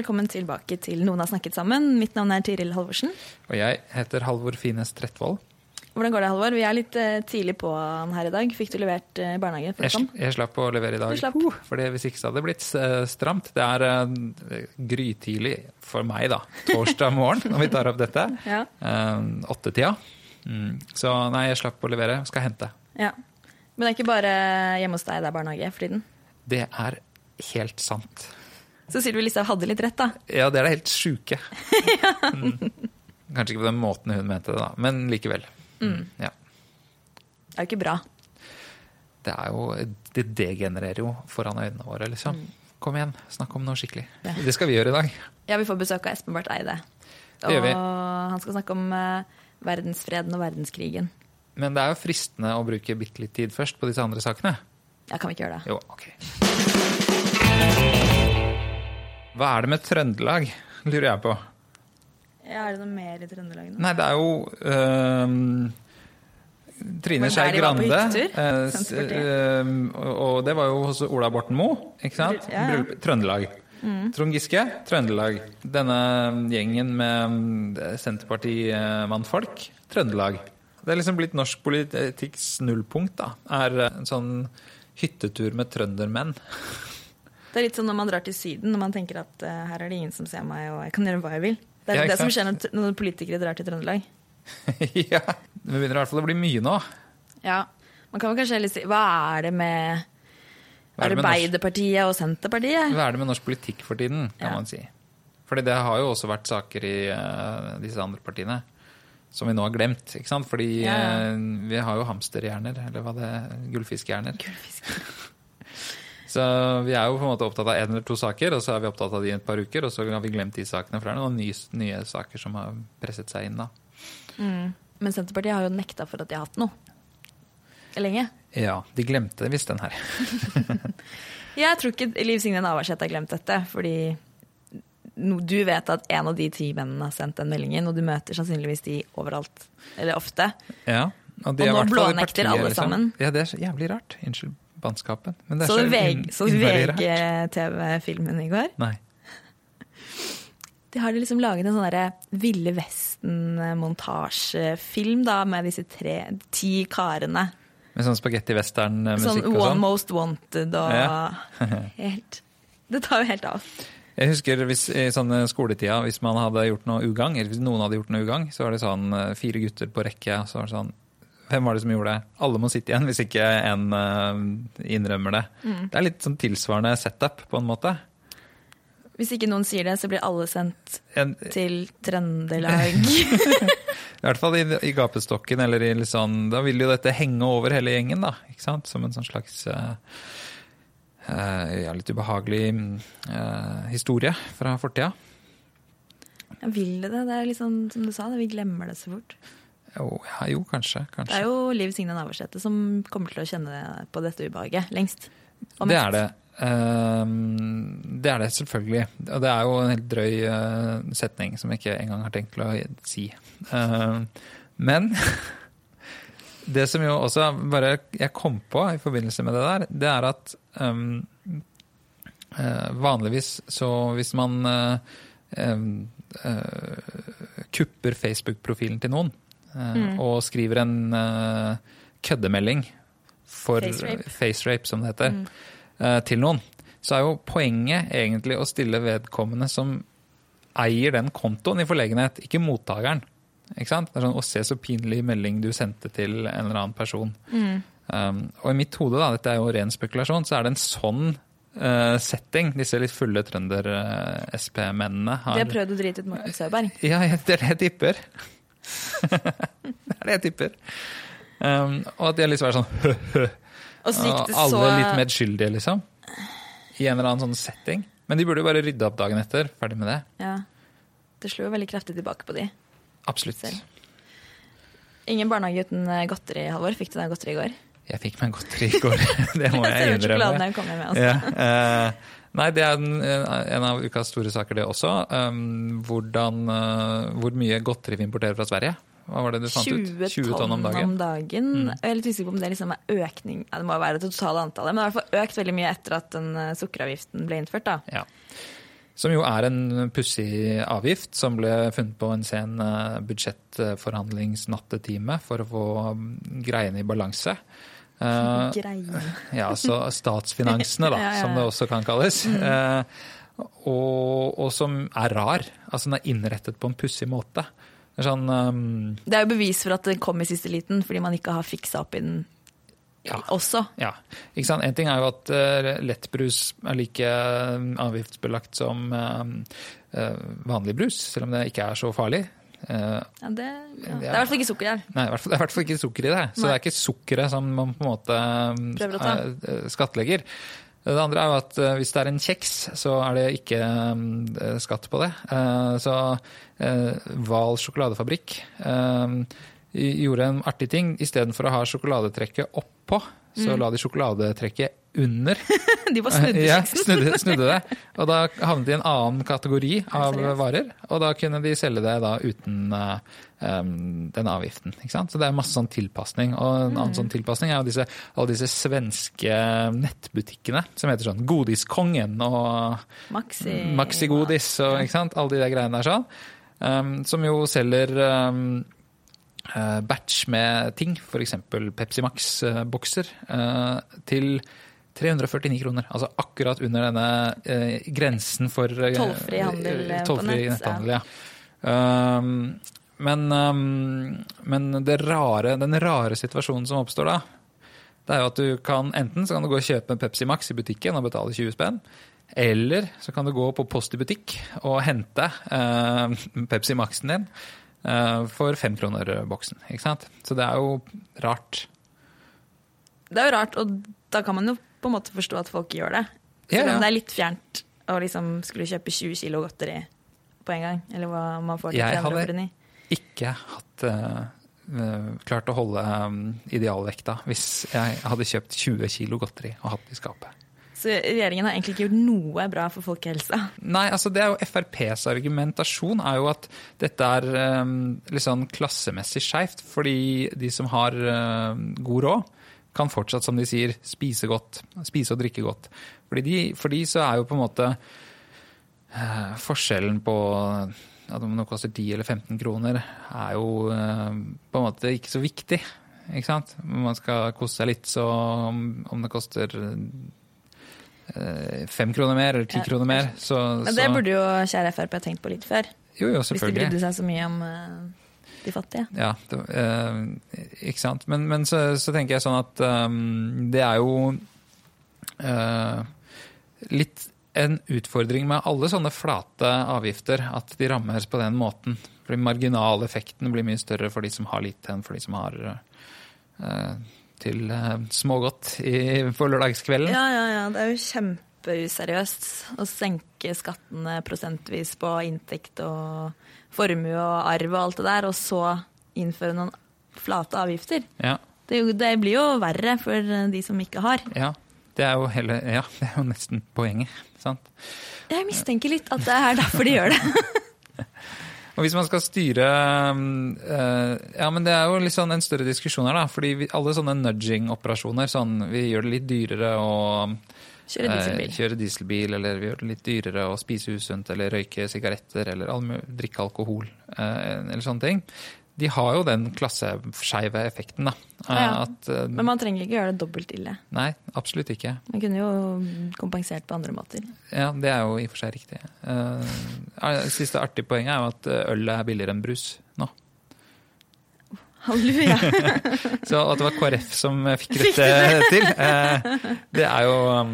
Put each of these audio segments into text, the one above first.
Velkommen tilbake til Noen har snakket sammen. Mitt navn er Tiril Halvorsen. Og jeg heter Halvor Fines Trettvoll. Hvordan går det, Halvor? Vi er litt eh, tidlig på her i dag. Fikk du levert uh, barnehage? Jeg, sl- jeg slapp å levere i dag. Du. Uh, fordi Hvis ikke så hadde det blitt eh, stramt. Det er eh, grytidlig for meg, da. Torsdag morgen når vi tar opp dette. Ja. Uh, Åttetida. Mm. Så nei, jeg slapp å levere. Skal hente. ja. Men det er ikke bare hjemme hos deg det er barnehage for tiden. Det er helt sant. Så Sylvi Listhaug hadde litt rett, da. Ja, det er det helt sjuke. mm. Kanskje ikke på den måten hun mente det, da, men likevel. Mm. Ja. Det er jo ikke bra. Det er jo Det degenererer jo foran øynene våre, liksom. Kom igjen, snakk om noe skikkelig. Ja. Det skal vi gjøre i dag. Ja, vi får besøk av Espen Barth Eide. Det gjør vi. Og han skal snakke om uh, verdensfreden og verdenskrigen. Men det er jo fristende å bruke bitte litt tid først på disse andre sakene. Ja, kan vi ikke gjøre det? Jo, ok. Hva er det med Trøndelag, lurer jeg på. Er det noe mer i Trøndelag nå? Nei, det er jo øhm, Trine Skei Grande. eh, Senterpartiet. og det var jo hos Ola Borten Moe, ikke sant? Ja, ja. Trøndelag. Trøndelag. Trond Giske, Trøndelag. Denne gjengen med mm, Senterparti-mannfolk, Trøndelag. Det er liksom blitt norsk politikks nullpunkt, da. Er eh, en sånn hyttetur med trøndermenn. Det er litt sånn når man drar til Syden, når man tenker at uh, her er det ingen som ser meg, og jeg kan gjøre hva jeg vil. Det er Ja, det som skjer når, når politikere drar til Trøndelag. ja. Det begynner i hvert fall å bli mye nå. Ja, Man kan vel kanskje heller si Hva er det med er Arbeiderpartiet og Senterpartiet? Hva er det med norsk politikk for tiden, kan Ja. man si. Fordi det har jo også vært saker i uh, disse andre partiene som vi nå har glemt. ikke sant? Fordi Ja, eh, vi har jo hamsterhjerner, eller hva det Gullfiskhjerner. Så vi er jo på en måte opptatt av én eller to saker, og så er vi opptatt av de i et par uker, og så har vi glemt de sakene, for det er noen nye, nye saker som har presset seg inn da. Men Senterpartiet har jo nekta for at de har hatt noe. Lenge. Ja, de glemte visst den her. Jeg tror ikke Liv Signe Navarsete har glemt dette, fordi du vet at en av de ti mennene har sendt den meldingen, og du møter sannsynligvis de overalt. Eller ofte. Ja, og, de Og nå blånekter alle sammen. Ja, det er så jævlig rart. Unnskyld bannskapen. Men det Så du VG. VG-TV-filmen i går? Nei. De har liksom laget en sånn Ville Vesten-montasjefilm med disse tre, ti karene. Med sånn spagetti western-musikk Sånn og One sånn. Most Wanted og Ja. helt Det tar jo helt av. Jeg husker hvis, i sånne skoletida, hvis man hadde gjort noe ugagn, eller hvis noen hadde gjort noe ugagn, så var det sånn eh, fire gutter på rekke. og så var det sånn, Hvem var det som gjorde det? Alle må sitte igjen hvis ikke en eh, innrømmer det. Mm. Det er litt sånn tilsvarende setup, på en måte. Hvis ikke noen sier det, så blir alle sendt En, til Trøndelag. I hvert fall i, i gapestokken, eller i litt sånn Da vil jo dette henge over hele gjengen, da. ikke sant? Som en sånn slags uh, ja, litt ubehagelig uh, historie fra fortida. Ja, vil det det? Det er litt sånn som du sa, det, vi glemmer det så fort. Jo, ja, jo, kanskje. Det er jo Liv Signe Navarsete som kommer til å kjenne på dette ubehaget lengst. Det er det. Ehm, det er det selvfølgelig. Og det er jo en helt drøy eh, setning som jeg ikke engang har tenkt til å si. Ehm, men det som jo også bare jeg kom på i forbindelse med det der, det er at ehm, eh, vanligvis så hvis man eh, kupper Facebook-profilen til noen eh, og skriver en eh, køddemelding for Face rape. face rape, som det heter, eh, til noen, så er jo poenget egentlig å stille vedkommende som eier den kontoen i forlegenhet, ikke mottakeren. Ikke sant? Det er sånn, Å, se så pinlig melding du sendte til en eller annen person. Um, og i mitt hode, da, dette er jo ren spekulasjon, så er det en sånn uh, setting disse litt fulle trønder-SP-mennene har. De har prøvd å drite ut Morten Søberg. Ja, ja, det er det jeg tipper. Det er det jeg tipper. Um, og at de har lyst til å være sånn hø-hø. Så alle så litt medskyldige, liksom. I en eller annen sånn setting. Men de burde jo bare rydde opp dagen etter. Ferdig med det. Ja. Det slo jo veldig kraftig tilbake på de. Absolutt. Selv. Ingen barnehage uten eh, godteri, Halvor. Fikk du deg godteri i går? Jeg fikk meg godteri i går. det må Jeg innrømme. Altså. Ja, eh, nei, det er en, en av ukas store saker, det også. Um, hvordan, uh, hvor mye godteri vi importerer fra Sverige. Hva var det du fant 20 ut? 20 tonn om dagen. Mm. Jeg er litt usikker på om det liksom er økning Det må jo være det totale antallet, men det har i hvert fall økt veldig mye etter at den eh, sukkeravgiften ble innført. da. Ja. Som jo er en pussig avgift som ble funnet på en sen eh, budsjettforhandlingsnattetime for å få mm, greiene i balanse. Greie. Ja, så statsfinansene, da, Ja, ja, som det også kan kalles. Uh, og, og som er rar. Altså den er innrettet på en pussig måte. Det er sånn um, Det er jo bevis for at den kom i siste liten, fordi man ikke har fiksa opp i den Ja. også. Ja. En ting er jo at uh, lettbrus er like avgiftsbelagt som uh, vanlig brus, selv om det ikke er så farlig. Eh, Ja, det, ja. det er i hvert fall ikke sukker der. Nei, det er i hvert fall ikke sukker i det. Så Nei. det er ikke sukkeret som man på en måte ta. eh, skattlegger. Det andre er jo at eh, hvis det er en kjeks, så er det ikke eh, skatt på det. Så Hval sjokoladefabrikk gjorde en artig ting. Istedenfor å ha sjokoladetrekket oppå, så Mm. la de sjokoladetrekket under. De bare snudde Ja, snudde, snudde det. Og da havnet de i en annen kategori av seriøst? varer. Og da kunne de selge det da uten eh, um, den avgiften. Ikke sant? Så det er masse sånn tilpasning. Og en annen Mm. sånn tilpasning er jo disse, alle disse svenske nettbutikkene som heter sånn Godiskongen og Maxi. Maxigodis og ikke sant? alle de der greiene der sånn. Um, som jo selger um, eh, batch med ting, f.eks. Pepsi Max-bokser, uh, til 349 kroner. Altså akkurat under denne eh, grensen for eh, Tollfri handel, eh, på tollfri nett, netthandel. Ja. Um, men um, men det rare, den rare situasjonen som oppstår da, det er jo at du kan enten så kan du gå og kjøpe en Pepsi Max i butikken og betale 20 spenn. Eller så kan du gå på Post i butikk og hente eh, Pepsi Maxen din eh, for fem kroner boksen. Ikke sant? Så det er jo rart. Det er jo rart, og da kan man jo på en måte forstå at folk gjør det. Selv om ja. ja. det er litt fjernt å liksom skulle kjøpe 20 kilo godteri på en gang. Eller hva man får til Jeg hadde- Ikke hatt eh, klart å holde um, idealvekta hvis jeg hadde kjøpt 20 kilo godteri og hatt det i skapet. Så regjeringen har egentlig ikke gjort noe bra for folkehelsa. Nei, altså det er jo FrPs argumentasjon er jo at dette er um, litt sånn klassemessig skeivt. Fordi de som har um, god råd, kan fortsatt, som de sier, spise godt. Spise og drikke godt. Fordi de, for de så er jo på en måte eh, forskjellen på at om det koster 10 eller 15 kroner, er jo eh, på en måte ikke så viktig. Ikke sant? Man skal kose seg litt, så om, om det koster eh, fem kroner mer eller ti Ja. kroner mer, så, Men det så burde jo kjære Frp tenkt på litt før. Jo, jo, Hvis de brydde seg så mye om eh, de fattige. Ja, det, eh, ikke sant. Men, men så, så tenker jeg sånn at um, det er jo eh, litt en utfordring med alle sånne flate avgifter, at de rammes på den måten. Fordi marginaleffekten blir mye større for de som har lite, enn for de som har eh, til eh, smågodt i, på lørdagskvelden. Ja, ja, ja. Det er jo kjempeuseriøst å senke skattene prosentvis på inntekt og formue og arv og alt det der, og så innføre noen flate avgifter. Ja, Det, det blir jo verre for de som ikke har. ja. Det er jo hele, ja, det er jo nesten poenget. Sant? Jeg mistenker litt at det er derfor de gjør det. Og hvis man skal styre eh, Ja, men det er jo litt sånn en større diskusjon her, da. Fordi alle sånne nudging-operasjoner, sånn vi gjør det litt dyrere å Kjøre eh, dieselbil. kjøre dieselbil, eller vi gjør det litt dyrere å spise usunt, eller røyke sigaretter, eller drikke alkohol, eh, eller sånne ting. De har jo den klasseskeive effekten, da. Ja, ja. At, eh, Men man trenger ikke gjøre det dobbelt ille. Nei, absolutt ikke. Man kunne jo kompensert på andre måter. Ja, det er jo i og for seg riktig. Siste artige poenget er jo at øl er billigere enn brus nå. Halleluja. Så at det var KrF som fikk dette til, eh, det er jo um,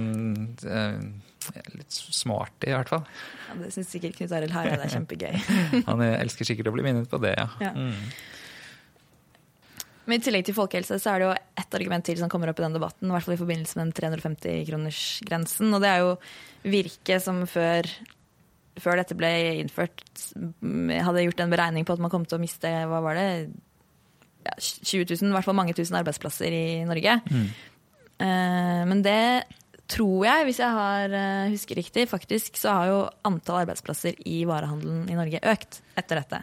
eh, litt småartig, i hvert fall. Ja, det syns sikkert Knut Arild Hareide er kjempegøy. Han elsker sikkert å bli minnet på det, ja. Ja. Mm. Men I tillegg til folkehelse så er det jo ett argument til som kommer opp i den debatten. I hvert fall i forbindelse med den 350-kronersgrensen. Og det er jo Virke som før, før dette ble innført, hadde gjort en beregning på at man kom til å miste hva var det, ja, 20 000, i hvert fall mange tusen arbeidsplasser i Norge. Mm. Uh, men det tror jeg, hvis jeg har, uh, husker riktig, faktisk så har jo antall arbeidsplasser i varehandelen i Norge økt etter dette.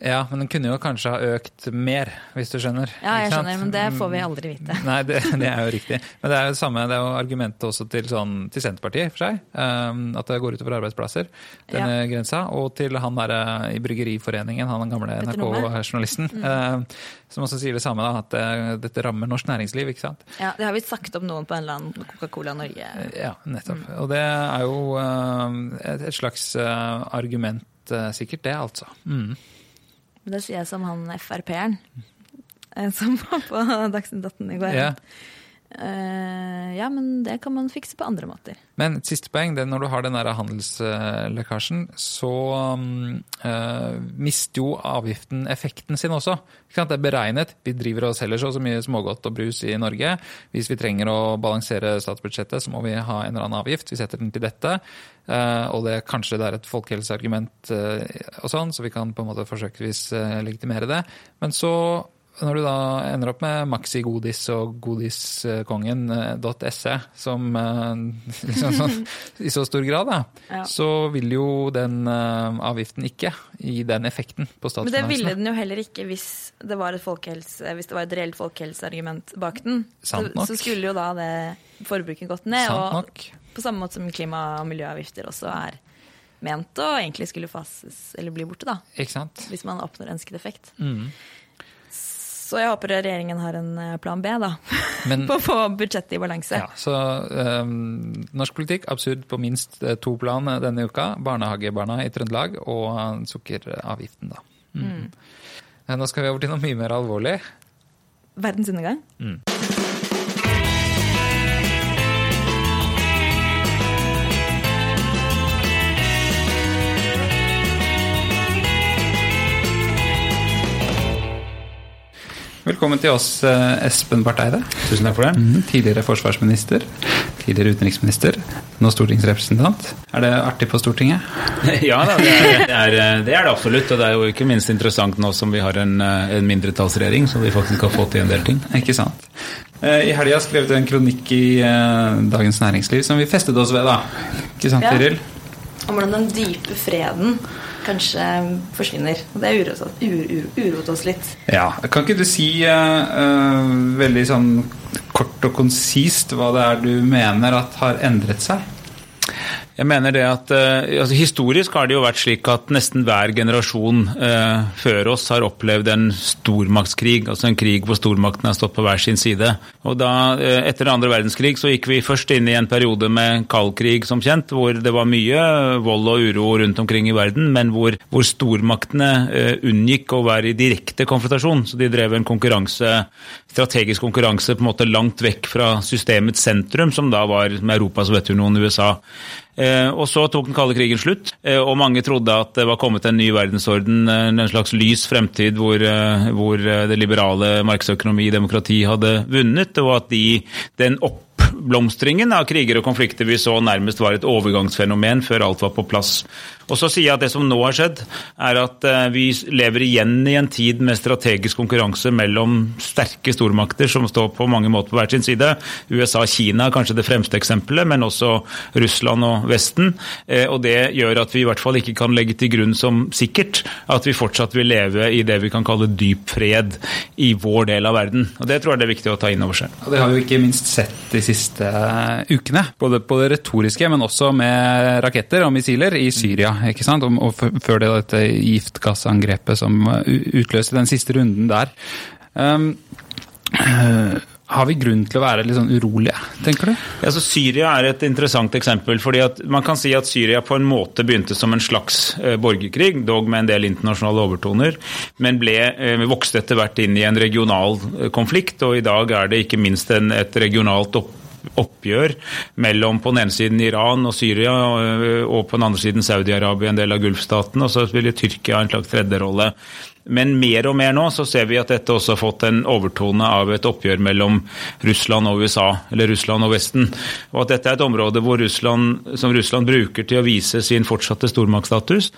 Ja, men den kunne jo kanskje ha økt mer, hvis du skjønner. Ja, jeg skjønner, men det får vi aldri vite. Nei, det, det, er jo riktig. Men det er jo samme, det er jo argumentet også til, sånn, til Senterpartiet, for seg. Um, at det går utover arbeidsplasser, denne ja. grensa. Og til han der eh, i Bryggeriforeningen, han den gamle NRK-journalisten, mm. uh, som også sier det samme, da, at det, eh, dette rammer norsk næringsliv, ikke sant. Ja, det har vi sagt om noen på en eller annen Coca-Cola Norge. Ja, nettopp. Mm. Og det er jo uh, et, slags uh, argument, sikkert det, altså. Mm. Det sier jeg som han Frp-eren eh, som var på Dagsnytt 18 i går. Ja. Uh, ja, men det kan man fikse på andre måter. Men et siste poeng, det er når du har den der handelslekkasjen, så um, uh, mister jo avgiften effekten sin også. Det er beregnet. Vi driver og selger så, så mye smågodt og brus i Norge. Hvis vi trenger å balansere statsbudsjettet, så må vi ha en eller annen avgift. Vi setter den til dette. Uh, og det, kanskje det er et folkehelseargument og sånn, så vi kan på en måte forsøksvis legitimere det. Men så når du da ender opp med maxigodis og godiskongen.se, som eh, liksom sånn, i så stor grad, da, ja. så vil jo den avgiften ikke gi den effekten på statsfinansene. Men det ville den jo heller ikke hvis det var et, hvis det var et reelt folkehelseargument bak den. Så, så, skulle jo da det forbruket gått ned. Sant og nok. På samme måte som klima- og miljøavgifter også er ment å egentlig skulle fases eller bli borte, da. Ikke sant? Hvis man oppnår ønsket effekt. Mm. Så jeg håper regjeringen har en eh, plan B da, Men, på å få budsjettet i balanse. Ja, så um, Norsk politikk absurd på minst eh, to plan denne uka. Barnehagebarna i Trøndelag og sukkeravgiften, da. Mm. Mm. Nå skal vi over til noe mye mer alvorlig. Verdens undergang? Mm. Velkommen til oss, eh, Espen Barth Eide. Tusen takk for det. Mm, tidligere forsvarsminister, tidligere utenriksminister, nå stortingsrepresentant. Er det artig på Stortinget? ja da, det er det, er, det er det, absolutt. Og det er jo ikke minst interessant nå som vi har en, eh, en mindretallsregjering, så vi faktisk har fått til en del ting. Ikke sant. Eh, I helga skrev du en kronikk i Dagens Næringsliv som vi festet oss ved, da. Ikke sant, Tiril? Ja. Om hvordan den dype freden kanskje forsvinner. Og det uroet uro, uro, oss litt. Ja, Kan ikke du si uh, veldig sånn kort og konsist hva det er du mener at har endret seg? Jeg mener det at uh, altså Historisk har det jo vært slik at nesten hver generasjon eh, før oss har opplevd en stormaktskrig, altså en krig hvor stormaktene har stått på hver sin side. Og da, eh, Etter andre verdenskrig så gikk vi først inn i en periode med kald krig, som kjent, hvor det var mye vold og uro rundt omkring i verden, men hvor, hvor stormaktene unngikk å være i direkte konfrontasjon. Så de drev en konkurranse, strategisk konkurranse på en måte langt vekk fra systemets sentrum, som da var med Europa, Sovjetunionen, USA. Eh, og så tok den kalde krigen slutt, eh, og mange trodde at det var kommet en ny verdensorden, eh, en slags lys fremtid hvor, hvor det liberale markedsøkonomi, demokrati, hadde vunnet, og at de, den opp oppblomstringen av kriger og konflikter vi så nærmest var et overgangsfenomen før alt var på plass. Og så sier jeg at Det som nå har skjedd, er at eh, vi lever igjen i en tid med strategisk konkurranse mellom sterke stormakter som står på mange måter på hver sin side. USA og Kina er kanskje det fremste eksempelet, men også Russland og Vesten. Eh, og Det gjør at vi i hvert fall ikke kan legge til grunn som sikkert at vi fortsatt vil leve i det vi kan kalle dyp fred i vår del av verden. Og Det tror jeg det er viktig å ta inn over seg. Og Det har vi ikke minst sett de siste ukene. Både på det retoriske, men også med raketter og missiler i Syria. Ikke sant? Og før det dette giftgassangrepet som utløste den siste runden der. Um, har vi grunn til å være litt sånn urolige, tenker du? Ja, så Syria er et interessant eksempel. fordi Man kan si at Syria på en måte begynte som en slags eh, borgerkrig, dog med en del internasjonale overtoner, men ble, eh, vokste etter hvert inn i en regional konflikt. og I dag er det ikke minst en, et regionalt opp oppgjør mellom på den ene siden Iran og Syria og på den andre siden Saudi-Arabia, en del av Gulfstaten, og så spiller Tyrkia en slags tredje rolle. Men mer og mer nå så ser vi at dette også har fått en overtone av et oppgjør mellom Russland og USA, eller Russland og Vesten. Og at dette er et område Russland, som Russland bruker til å vise sin fortsatte stormaktstatus.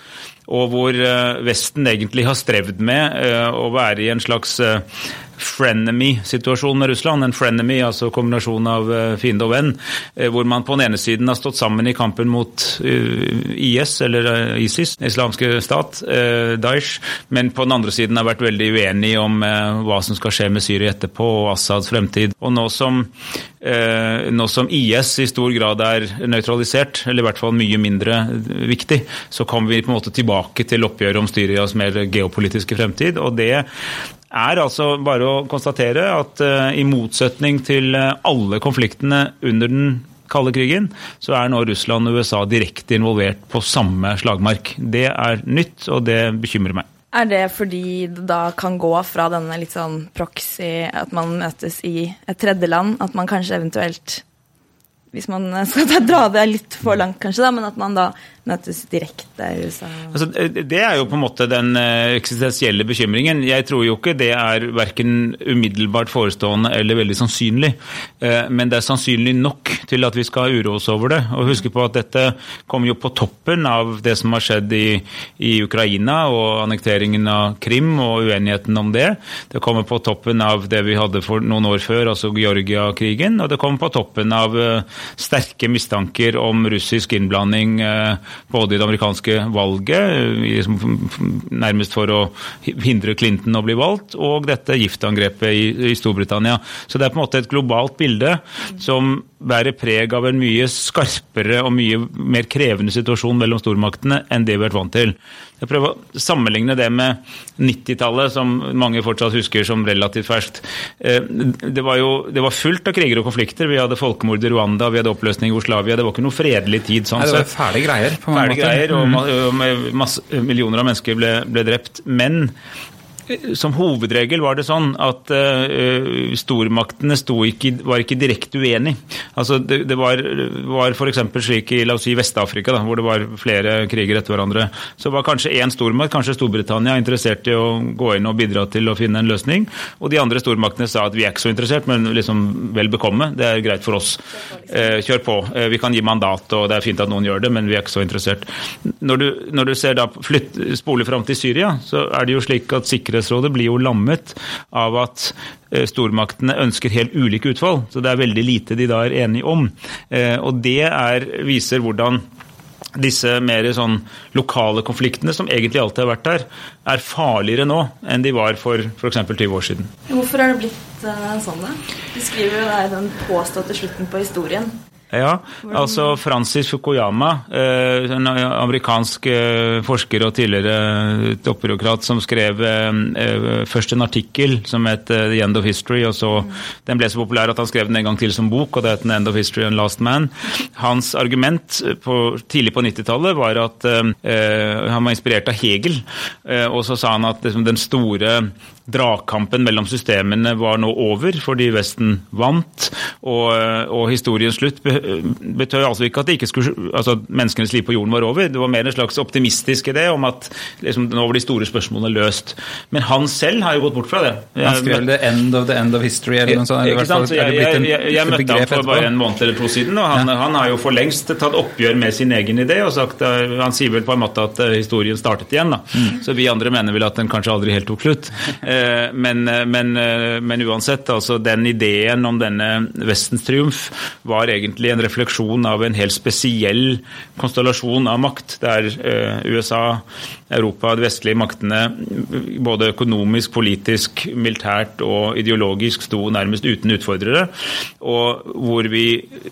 Og hvor eh, Vesten egentlig har strevd med eh, å være i en slags frenemy-situasjon med Russland. En frenemy, altså kombinasjon av eh, fiende og venn. Eh, hvor man på den ene siden har stått sammen i kampen mot eh, IS, eller ISIS, islamske stat, Daesh, men på den andre siden har vært veldig uenig om hva som skal skje med Syria etterpå og Assads fremtid. Og nå som, nå som IS i stor grad er nøytralisert, eller i hvert fall mye mindre viktig, så kommer vi på en måte tilbake til oppgjøret om Syrias mer geopolitiske fremtid. og det er altså bare å konstatere at uh, i motsetning til uh, alle konfliktene under den kalde krigen, så er nå Russland og USA direkte involvert på samme slagmark. Det er nytt, og det bekymrer meg. Er det fordi det da kan gå fra denne litt sånn proxy, at man møtes i et tredjeland, at man kanskje eventuelt hvis man skal dra det litt for langt, kanskje, da, men at man da møtes direkte i USA? Altså, det er jo på en måte den eh, eksistensielle bekymringen. Jeg tror jo ikke det er verken umiddelbart forestående eller veldig sannsynlig. Eh, men det er sannsynlig nok til at vi skal uroe oss over det. Og huske på at dette kommer jo på toppen av det som har skjedd i, i Ukraina og annekteringen av Krim og uenigheten om det. Det kommer på toppen av det vi hadde for noen år før, altså Georgia-krigen. Og det kommer på toppen av eh, sterke mistanker om russisk innblanding både i det amerikanske valget, nærmest for å hindre Clinton å bli valgt, og dette giftangrepet i, Storbritannia. Så det er på en måte et globalt bilde som bærer preg av en mye skarpere og mye mer krevende situasjon mellom stormaktene enn det vi har vært vant til. Jeg prøver å sammenligne det med 90-tallet, som mange fortsatt husker som relativt ferskt. Eh, det var jo det var fullt av kriger og konflikter. Vi hadde folkemord i Rwanda, vi hadde oppløsning i Jugoslavia. Det var ikke noe fredelig tid. sånn sett. det var fæle greier. på mange fæle greier, og mm. masse, millioner av mennesker ble, ble drept. Men som hovedregel var det sånn at uh, stormaktene ikke, var ikke direkte uenig. Altså, det, det var, var f.eks. slik i la oss si Vest-Afrika, hvor det var flere kriger etter hverandre. Så var kanskje én stormakt, kanskje Storbritannia, interessert i å gå inn og bidra til å finne en løsning. Og de andre stormaktene sa at vi er ikke så interessert, men liksom vel bekomme. Det er greit for oss. Uh, kjør på. Uh, vi kan gi mandat, og det er fint at noen gjør det, men vi er ikke så interessert. Når du, når du ser da flytt, spole fram til Syria, så er det jo slik at sikkerhet Sikkerhetsrådet blir jo lammet av at eh, stormaktene ønsker helt ulike utfall. Så det er veldig lite de da er enige om. Eh, og det er, viser hvordan disse mer sånn lokale konfliktene, som egentlig alltid har vært der, er farligere nå enn de var for f.eks. 20 år siden. Hvorfor har det blitt uh, sånn, da? Du skriver jo den påståtte slutten på historien. Ja, altså Francis Fukuyama, eh, en amerikansk eh, forsker og tidligere toppbyråkrat, som skrev eh, først en artikkel som het The End of History, og så mm. den ble så populær at han skrev den en gang til som bok, og det het The End of History and Last Man. Hans argument på, tidlig på 90-tallet var at han var inspirert av Hegel, og så sa han at liksom, den store dragkampen mellom systemene var nå over fordi Vesten vant, og, og historiens slutt betød altså ikke at, ikke skulle, altså menneskenes liv på jorden var over. Det var mer en slags optimistisk idé om at liksom, nå var de store spørsmålene løst. Men han selv har jo gått bort fra det. Han skrev det 'end of the end of history' eller noe sånt? Ikke sant? Jeg, jeg, jeg, jeg møtte ham for bare en måned eller to siden, og han, ja. han, har jo for lengst tatt oppgjør med sin egen idé og sagt eh, Han sier vel på en måte at eh, historien startet igjen, da. Mm. Så vi andre mener vel at den kanskje aldri helt tok slutt. Eh, men, men, men uansett, altså den ideen om denne Vestens triumf var egentlig en refleksjon av en helt spesiell konstellasjon av makt, der eh, USA, Europa, de vestlige maktene både økonomisk, politisk, militært og ideologisk sto nærmest uten utfordrere, og hvor, vi,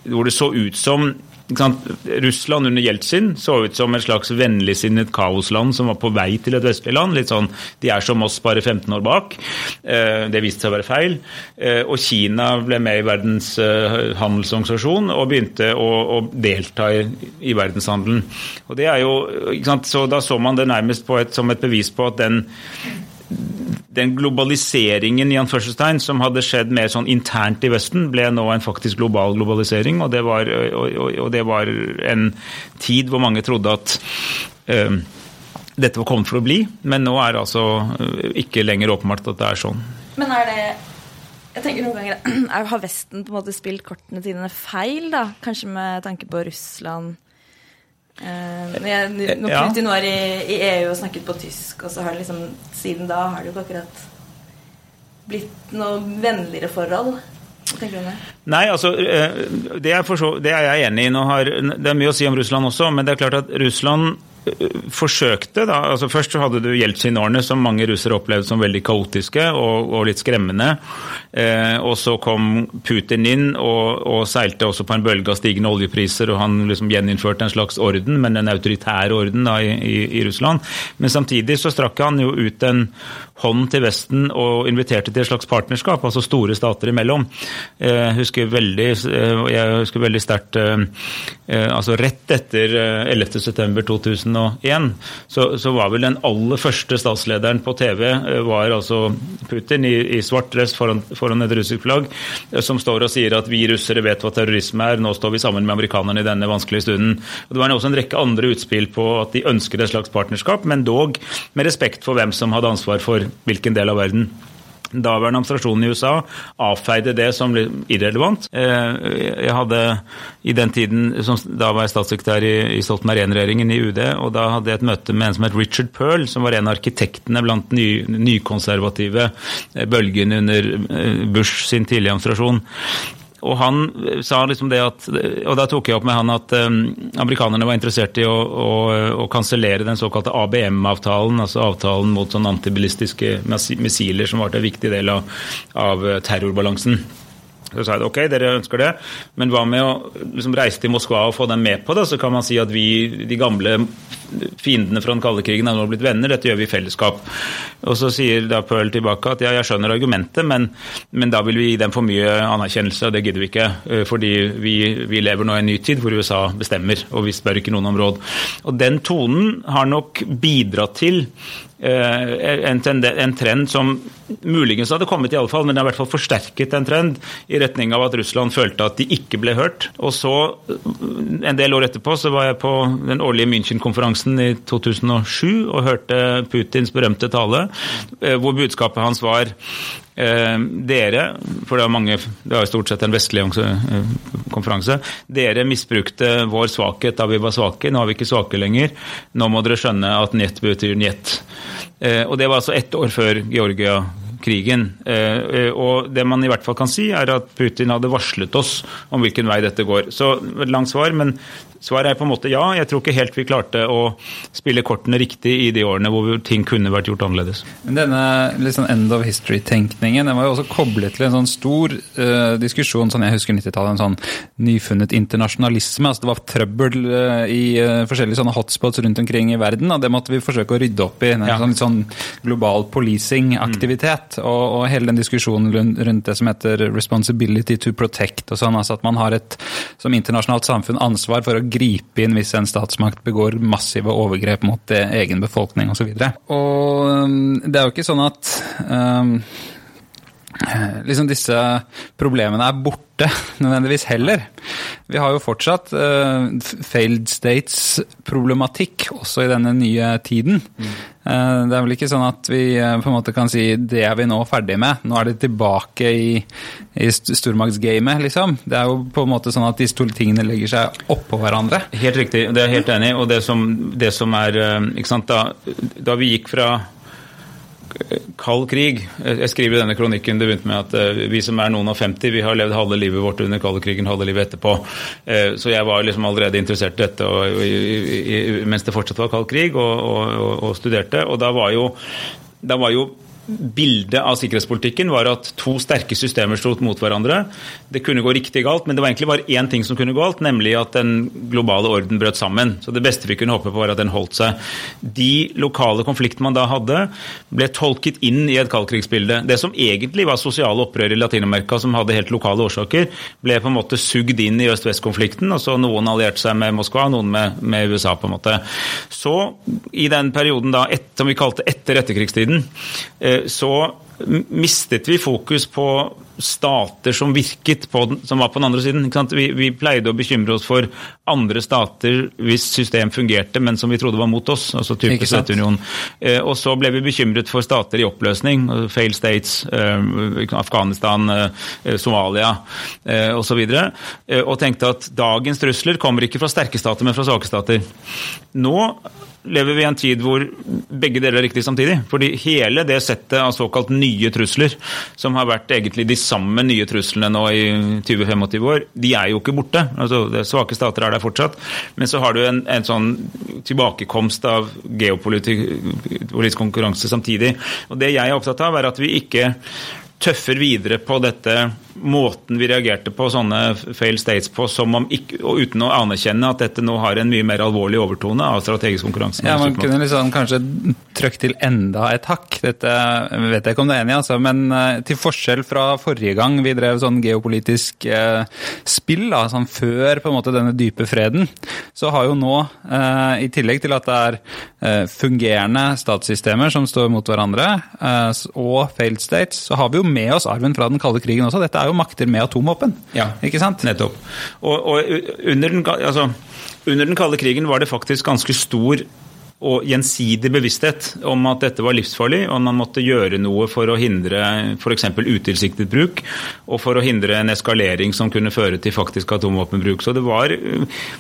hvor det så ut som Russland under Jeltsin så ut som et slags vennligsinnet kaosland som var på vei til et vestlig land. litt sånn, De er som oss, bare 15 år bak. Eh, det viste seg å være feil. Eh, og Kina ble med i Verdens eh, handelsorganisasjon og begynte å, å delta i, i, verdenshandelen. Og det er jo, så Da så man det nærmest et, som et bevis på at den den globaliseringen i anførselstegn som hadde skjedd mer sånn internt i Vesten, ble nå en faktisk global globalisering. Og det var, og, og det var en tid hvor mange trodde at uh, dette var kommet for å bli, men nå er det altså ikke lenger åpenbart at det er sånn. Men er det jeg tenker noen ganger, Har Vesten på en måte spilt kortene sine feil, da? Kanskje med tanke på Russland? Eh, når Ja. Var i, i EU og snakket på tysk, og så har det liksom Siden da har det jo ikke akkurat blitt noe vennligere forhold. Nei, altså, eh, det er, så, det er jeg enig i. Har, det er mye å si om Russland også, men det er klart at Russland forsøkte da, altså Først så hadde du Jeltsin-årene, som mange russere opplevde som veldig kaotiske og, og litt skremmende. Eh, og så kom Putin inn og, og, seilte også på en bølge av stigende oljepriser, og han liksom gjeninnførte en slags orden, men en autoritær orden da, i, i, i, Russland. Men samtidig så strakk han jo ut en hånd til Vesten og inviterte til et slags partnerskap, altså store stater imellom. Eh, husker veldig, eh, jeg husker veldig sterkt eh, eh altså Rett etter eh, 11.9.2000 2001, så, så, var vel den aller første statslederen på TV eh, var altså Putin i, i svart dress foran, foran, et russisk flagg, eh, som står og sier at vi russere vet hva terrorisme er, nå står vi sammen med amerikanerne i denne vanskelige stunden. Og det var også en rekke andre utspill på at de ønsket et slags partnerskap, men dog med respekt for hvem som hadde ansvar for hvilken del av verden. Daværende administrasjonen i USA avfeide det som irrelevant. Eh, Jeg hadde i den tiden, Da var jeg statssekretær i, Stoltenberg I-regjeringen i UD, og da hadde jeg et møte med en som het Richard Pearl, som var en av arkitektene blant ny, nykonservative bølgene bølgen under eh, Bush sin tidlige administrasjon. Og han sa liksom det at, og da tok jeg opp med han at um, amerikanerne var interessert i å, å, å kansellere den såkalte ABM-avtalen, altså avtalen mot sånn antibilistiske missiler som var en viktig del av, av terrorbalansen. Så sa jeg ok, dere ønsker det, men hva med å liksom, reise til Moskva og få dem med på det? Så kan man si at vi, de gamle fiendene fra den kalde krigen, har nå blitt venner, dette gjør vi i fellesskap. Og så sier da Pearl tilbake at ja, jeg skjønner argumentet, men, men da vil vi gi dem for mye anerkjennelse, og det gidder vi ikke. Fordi vi, vi lever nå i en ny tid hvor USA bestemmer, og vi spør ikke noen om råd. Og den tonen har nok bidratt til en, en, trend som muligens hadde kommet, i alle fall, men det har i hvert fall forsterket en trend i retning av at Russland følte at de ikke ble hørt. Og så, en del år etterpå, så var jeg på den årlige München-konferansen i 2007 og hørte Putins berømte tale, hvor budskapet hans var dere, for det er mange, det er jo stort sett en vestlig konferanse, dere misbrukte vår svakhet da vi var svake. Nå er vi ikke svake lenger. Nå må dere skjønne at njet betyr njet. Og det var altså ett år før Georgia-krigen. Og det man i hvert fall kan si, er at Putin hadde varslet oss om hvilken vei dette går. Så langt svar, men svaret er på en måte ja. Jeg tror ikke helt vi klarte å spille kortene riktig i de årene hvor ting kunne vært gjort annerledes. Men denne sånn end of history-tenkningen den var jo også koblet til en sånn stor uh, diskusjon sånn jeg husker 90-tallet, en sånn nyfunnet internasjonalisme. altså Det var trøbbel uh, i uh, forskjellige sånne hotspots rundt omkring i verden, og det måtte vi forsøke å rydde opp i. En ja. sånn, litt sånn global policing-aktivitet. Mm. Og, og, hele den diskusjonen rundt det som heter responsibility to protect og sånn, altså at man har et som internasjonalt samfunn ansvar for å gripe inn hvis en statsmakt begår massive overgrep mot egen befolkning osv. Og, så og det er jo ikke sånn at um, liksom disse problemene er borte nødvendigvis heller. Vi har jo fortsatt uh, failed states-problematikk også i denne nye tiden. Mm. Uh, det er vel ikke sånn at vi uh, på en måte kan si det er vi nå ferdig med. Nå er det tilbake i, i stormaktsgamet, liksom. Det er jo på en måte sånn at disse to tingene legger seg oppå hverandre. Helt riktig, det er jeg helt enig i. Og det som, det som er ikke sant, da, da vi gikk fra kald krig. Jeg skriver i denne kronikken det begynte med at vi som er noen og 50, vi har levd halve livet vårt under kalde krigen, halve livet etterpå. Så jeg var liksom allerede interessert i dette og, mens det fortsatt var kald krig, og, og, og studerte. Og da var jo, da var jo bildet av sikkerhetspolitikken var at to sterke systemer sto mot hverandre. Det kunne gå riktig galt, men det var egentlig bare én ting som kunne gå galt, nemlig at den globale orden brøt sammen. Så det beste vi kunne håpe på, var at den holdt seg. De lokale konfliktene man da hadde, ble tolket inn i et kaldkrigsbilde. Det som egentlig var sosiale opprør i Latin-Amerika, som hadde helt lokale årsaker, ble på en måte sugd inn i øst-vest-konflikten. og Noen allierte seg med Moskva, noen med, med, USA. på en måte. Så i den perioden da, et, som vi kalte etter etterkrigstiden, så mistet vi fokus på stater som virket på som var på den andre siden. Vi, vi, pleide å bekymre oss for andre stater hvis system fungerte, men som vi trodde var mot oss. altså type Sovjetunionen. Eh, og så ble vi bekymret for stater i oppløsning. Fail states, eh, Afghanistan, eh, Somalia eh, osv. Og, eh, og tenkte at dagens trusler kommer ikke fra sterke stater, men fra svake stater. Nå lever vi i en tid hvor begge deler er riktig samtidig. Fordi hele det settet av såkalt nye trusler, som har vært egentlig de samme nye truslene nå i 20-25 år, de er jo ikke borte. Altså, Svake stater er der fortsatt. Men så har du en, en sånn tilbakekomst av geopolitisk konkurranse samtidig. Og Det jeg er opptatt av, er at vi ikke tøffer videre på dette måten vi reagerte på sånne fail states på, ikke, og uten å anerkjenne at dette nå har en mye mer alvorlig overtone av strategisk konkurranse. Ja, Man kunne liksom kanskje trykke til enda et hakk. Dette vet jeg ikke om du er enig i, altså, men uh, til forskjell fra forrige gang vi drev sånn geopolitisk eh, spill, da, sånn før på en måte denne dype freden, så har jo nå, eh, i tillegg til at det er fungerende statssystemer som står mot hverandre, og failed states, så har vi jo med oss arven fra den kalde krigen også. Dette er jo makter med atomvåpen. Ja, ikke sant? Nettopp. Og, og under, den, altså, under den kalde krigen var det faktisk ganske stor og gjensidig bevissthet om at dette var livsfarlig, og man måtte gjøre noe for å hindre f.eks. utilsiktet bruk, og for å hindre en eskalering som kunne føre til faktisk atomvåpenbruk. Så det var,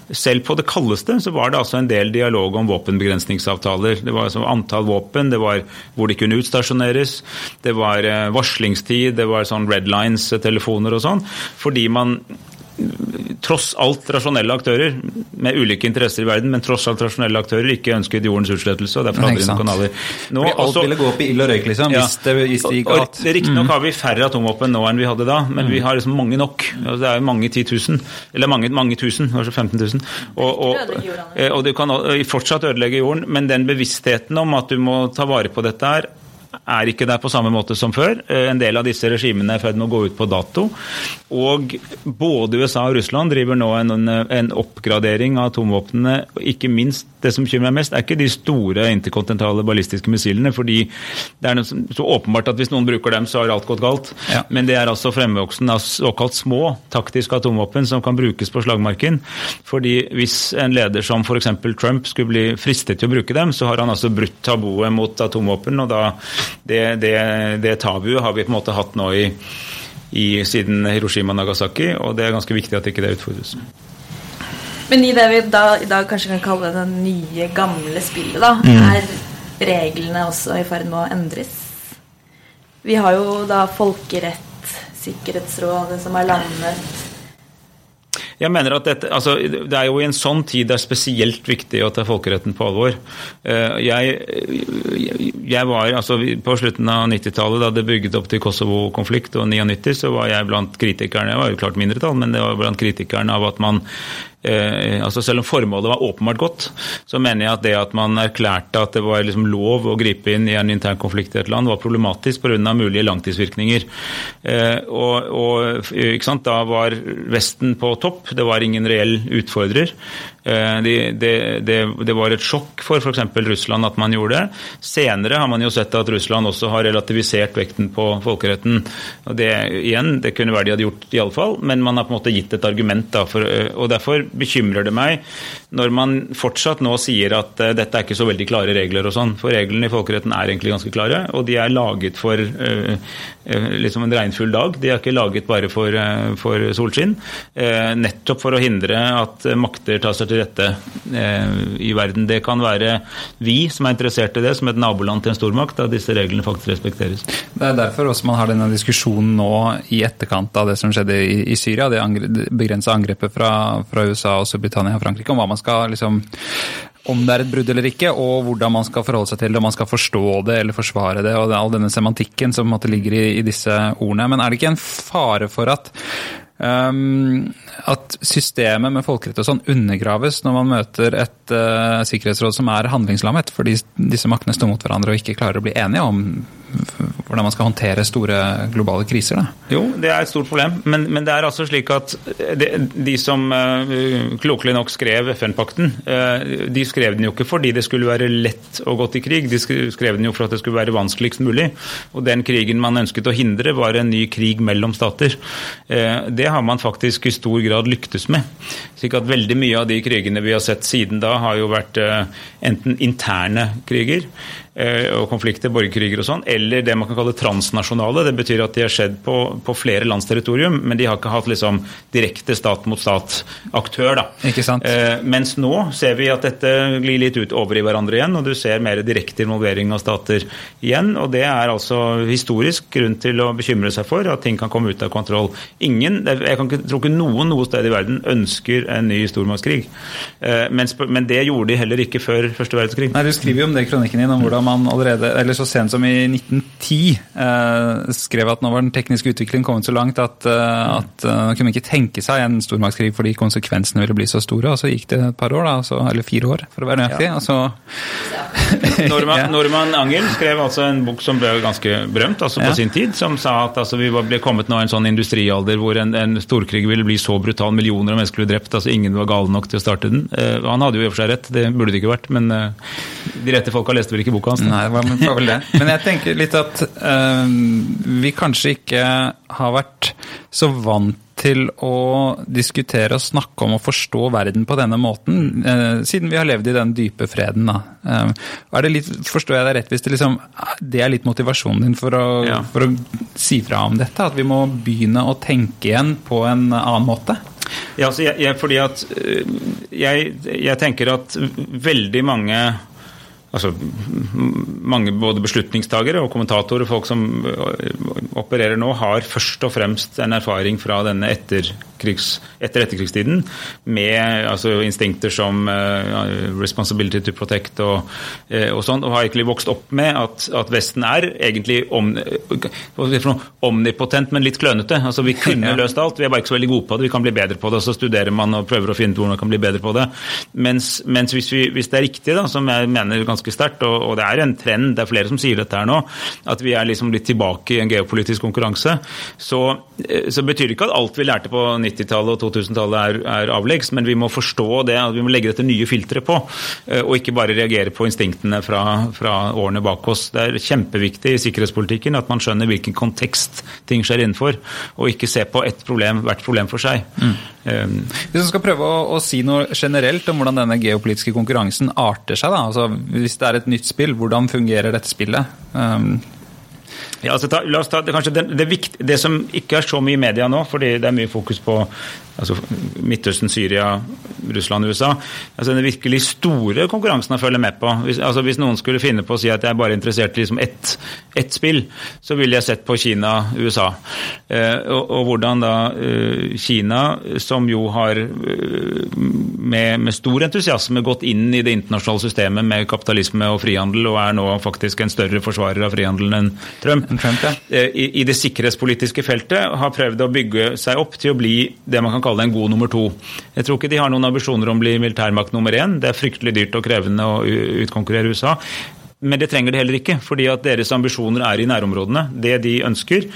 selv på det kaldeste, så var det altså en del dialog om våpenbegrensningsavtaler. Det var altså antall våpen, det var hvor de kunne utstasjoneres, det var eh, varslingstid, det var sånn red lines-telefoner og sånn, fordi man tross alt rasjonelle aktører med ulike interesser i verden, men tross alt rasjonelle aktører ikke ønsket jordens utslettelse. og derfor hadde de noen kanaler. Nå, Fordi alt også, ville gå opp i ild og røyk, liksom? Ja, hvis det, hvis det gikk galt. Riktignok mm. har vi færre atomvåpen nå enn vi hadde da, men mm. vi har liksom mange nok. Altså, det er jo mange titusen. Eller mange, mange tusen, kanskje 15 000. Og, og, eh, og, du kan fortsatt ødelegge jorden, men den bevisstheten om at du må ta vare på dette her, er ikke der på samme måte som før. Eh, en del av disse regimene er i ferd med å gå ut på dato. Og både USA og Russland driver nå en, en oppgradering av atomvåpnene. Ikke minst det som bekymrer meg mest, er ikke de store interkontinentale ballistiske missilene. fordi det er så åpenbart at hvis noen bruker dem, så har alt gått galt. Ja. Men det er altså fremvoksen av såkalt små taktiske atomvåpen som kan brukes på slagmarken. Fordi hvis en leder som f.eks. Trump skulle bli fristet til å bruke dem, så har han altså brutt tabuet mot atomvåpen. og da det, det, det tabuet har vi på en måte hatt nå i, i, siden Hiroshima og Nagasaki, og det er ganske viktig at ikke det utfordres. Men i det vi da, i dag kanskje kan kalle det nye, gamle spillet, da, mm. er reglene også i ferd med å endres? Vi har jo da folkerett, Sikkerhetsrådet som har landet jeg mener at dette, altså, Det er jo i en sånn tid det er spesielt viktig å ta folkeretten på alvor. Eh, jeg, jeg var, altså På slutten av 90-tallet, da det bygget opp til Kosovo-konflikt og 99, så var jeg blant kritikerne jeg var jo klart mindretall, men det var blant kritikerne av at man altså Selv om formålet var åpenbart godt, så mener jeg at det at man erklærte at det var liksom lov å gripe inn i en intern konflikt i et land, var problematisk pga. mulige langtidsvirkninger. Eh, og, og Da var Vesten på topp, det var ingen reell utfordrer. Eh, det de, de, de var et sjokk for f.eks. Russland at man gjorde det. Senere har man jo sett at Russland også har relativisert vekten på folkeretten. Og det, igjen, det kunne være de hadde gjort iallfall, men man har på en måte gitt et argument. Da, for, eh, og Derfor bekymrer det meg når man fortsatt nå sier at uh, dette er ikke så veldig klare regler og sånn. For reglene i folkeretten er egentlig ganske klare, og de er laget for liksom en regnfull dag. De er ikke laget bare for, for solskinn. nettopp for å hindre at makter tar seg til rette i verden. Det kan være vi som er interessert i det, som et naboland til en stormakt, at disse reglene faktisk respekteres. Det er derfor også man har denne diskusjonen nå i etterkant av det som skjedde i, i Syria, det, angre, begrensa angrepet fra, fra USA, og Storbritannia og Frankrike, om hva man skal liksom om det er et brudd eller ikke, og hvordan man skal forholde seg til det, om man skal forstå det eller forsvare det, og all denne semantikken som ligger i, disse ordene. Men er det ikke en fare for at, at systemet med folkerett og sånn undergraves når man møter et uh, sikkerhetsråd som er handlingslammet, fordi disse maktene står mot hverandre og ikke klarer å bli enige om hvordan man skal håndtere store globale kriser? da? Jo, det er et stort problem. Men, men det er altså slik at de, de som uh, klokelig nok skrev FN-pakten, uh, de skrev den jo ikke fordi det skulle være lett å gå til krig, de skrev den jo for at det skulle være vanskeligst mulig. Og den krigen man ønsket å hindre, var en ny krig mellom stater. Det har man faktisk i stor grad lyktes med. Slik at veldig mye av de krigene vi har sett siden da, har jo vært enten interne kriger Eh, og konflikter, borgerkriger og sånn, eller det man kan kalle transnasjonale. Det betyr at de har skjedd på, på flere lands territorium, men de har ikke hatt liksom direkte stat-mot-stat-aktør. da. Ikke sant? Eh, mens nå ser vi at dette glir litt ut over i hverandre igjen, og du ser mer direkte involvering av stater igjen. og Det er altså historisk grunn til å bekymre seg for at ting kan komme ut av kontroll. Ingen, jeg kan ikke, tror ikke noen noe sted i verden ønsker en ny stormaktskrig. Eh, men, men det gjorde de heller ikke før første verdenskrig. Nei, Du skriver jo om det i kronikken din, om hvordan man allerede, eller så sent som i 1910, eh, skrev at nå var den tekniske utviklingen kommet så langt at, eh, at uh, kunne ikke tenke seg en stormaktskrig fordi konsekvensene ville bli så store. Og så gikk det et par år, da, så, eller fire år for å være nøyaktig. Ja. og så... Norman, Norman, Angel skrev altså en bok som ble ganske berømt altså på ja. sin tid, som sa at altså, vi ble kommet nå i en sånn industrialder hvor en, en, storkrig ville bli så brutal, millioner av mennesker ble drept, altså ingen var gale nok til å starte den. Eh, han hadde jo i og for seg rett, det burde det ikke vært, men uh, de rette folka leste vel ikke boka hans. Nei, det var vel det. Men jeg tenker litt at uh, vi kanskje ikke har vært så vant til å diskutere og snakke om og forstå verden på denne måten, uh, siden vi har levd i den dype freden. Da. Uh, er det litt, forstår jeg deg rett hvis det, liksom, det er litt motivasjonen din for å, ja. for å si fra om dette? At vi må begynne å tenke igjen på en annen måte? Ja, altså jeg, jeg, fordi at jeg, jeg tenker at veldig mange altså, mange både beslutningstagere og kommentatorer, folk som opererer nå, har først og fremst en erfaring fra denne etterkrigs, etter etterkrigstiden med altså, instinkter som uh, responsibility to protect og, uh, og sånn, og har egentlig vokst opp med at, at Vesten er egentlig om, omnipotent, men litt klønete. Altså, vi kunne løst alt, vi er bare ikke så veldig gode på det. Vi kan bli bedre på det, så studerer man og prøver å finne ut hvordan man kan bli bedre på det. Mens, mens hvis, vi, hvis, det er riktig, da, som jeg mener ganske sterkt, og, og, det er en trend, det er flere som sier dette her nå, at vi er liksom litt tilbake i en geopolitisk konkurranse, så, eh, så betyr det ikke at alt vi lærte på 90 90-tallet og 2000-tallet er, er, avleggs, men vi må forstå det, at vi må legge dette nye filteret på. Eh, og ikke bare reagere på instinktene fra, fra, årene bak oss. Det er kjempeviktig i sikkerhetspolitikken at man skjønner hvilken kontekst ting skjer innenfor, og ikke se på ett problem, hvert problem for seg. Mm. Um, hvis du skal prøve å, å, si noe generelt om hvordan denne geopolitiske konkurransen arter seg, da. Altså, hvis det er et nytt spill, hvordan fungerer dette spillet? Um, ja, altså, ta, la oss ta, det, det, det, det, som ikke er så mye i media nå, fordi det er mye fokus på altså Midtøsten, Syria, Russland, USA. Altså Den virkelig store konkurransen å følge med på. Hvis, altså hvis noen skulle finne på å si at jeg er bare interessert i liksom ett, ett spill, så ville jeg sett på Kina, USA. Eh, og, og, hvordan da eh, Kina, som jo har eh, med, med, stor entusiasme gått inn i det internasjonale systemet med kapitalisme og frihandel, og er nå faktisk en større forsvarer av frihandelen enn Trump, Trump ja. Eh, i, i det sikkerhetspolitiske feltet, har prøvd å bygge seg opp til å bli det man kan kalle en god nummer to. Jeg tror ikke de har noen ambisjoner om å bli militærmakt nummer én. Det er fryktelig dyrt og krevende å utkonkurrere USA. Men det trenger de heller ikke, fordi at deres ambisjoner er i nærområdene. Det de ønsker,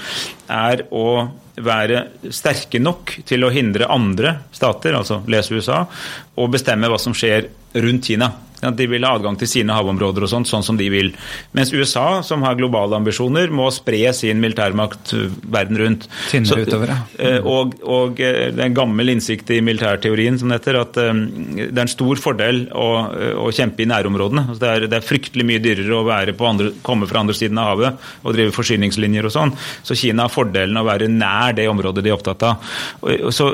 er å være sterke nok til å hindre andre stater, altså les USA, å bestemme hva som skjer rundt Kina. De vil ha adgang til sine havområder og sånt, sånn som de vil. Mens USA, som har globale ambisjoner, må spre sin militærmakt verden rundt. Så, utover, ja. Eh, og, og, eh, det er en gammel innsikt i militærteorien som heter at eh, det er en stor fordel å, å kjempe i nærområdene. Altså det, er, det, er, fryktelig mye dyrere å være på andre, komme fra andre siden av havet og drive forsyningslinjer og sånn. Så Kina har fordelen av å være nær det området de er opptatt av. Så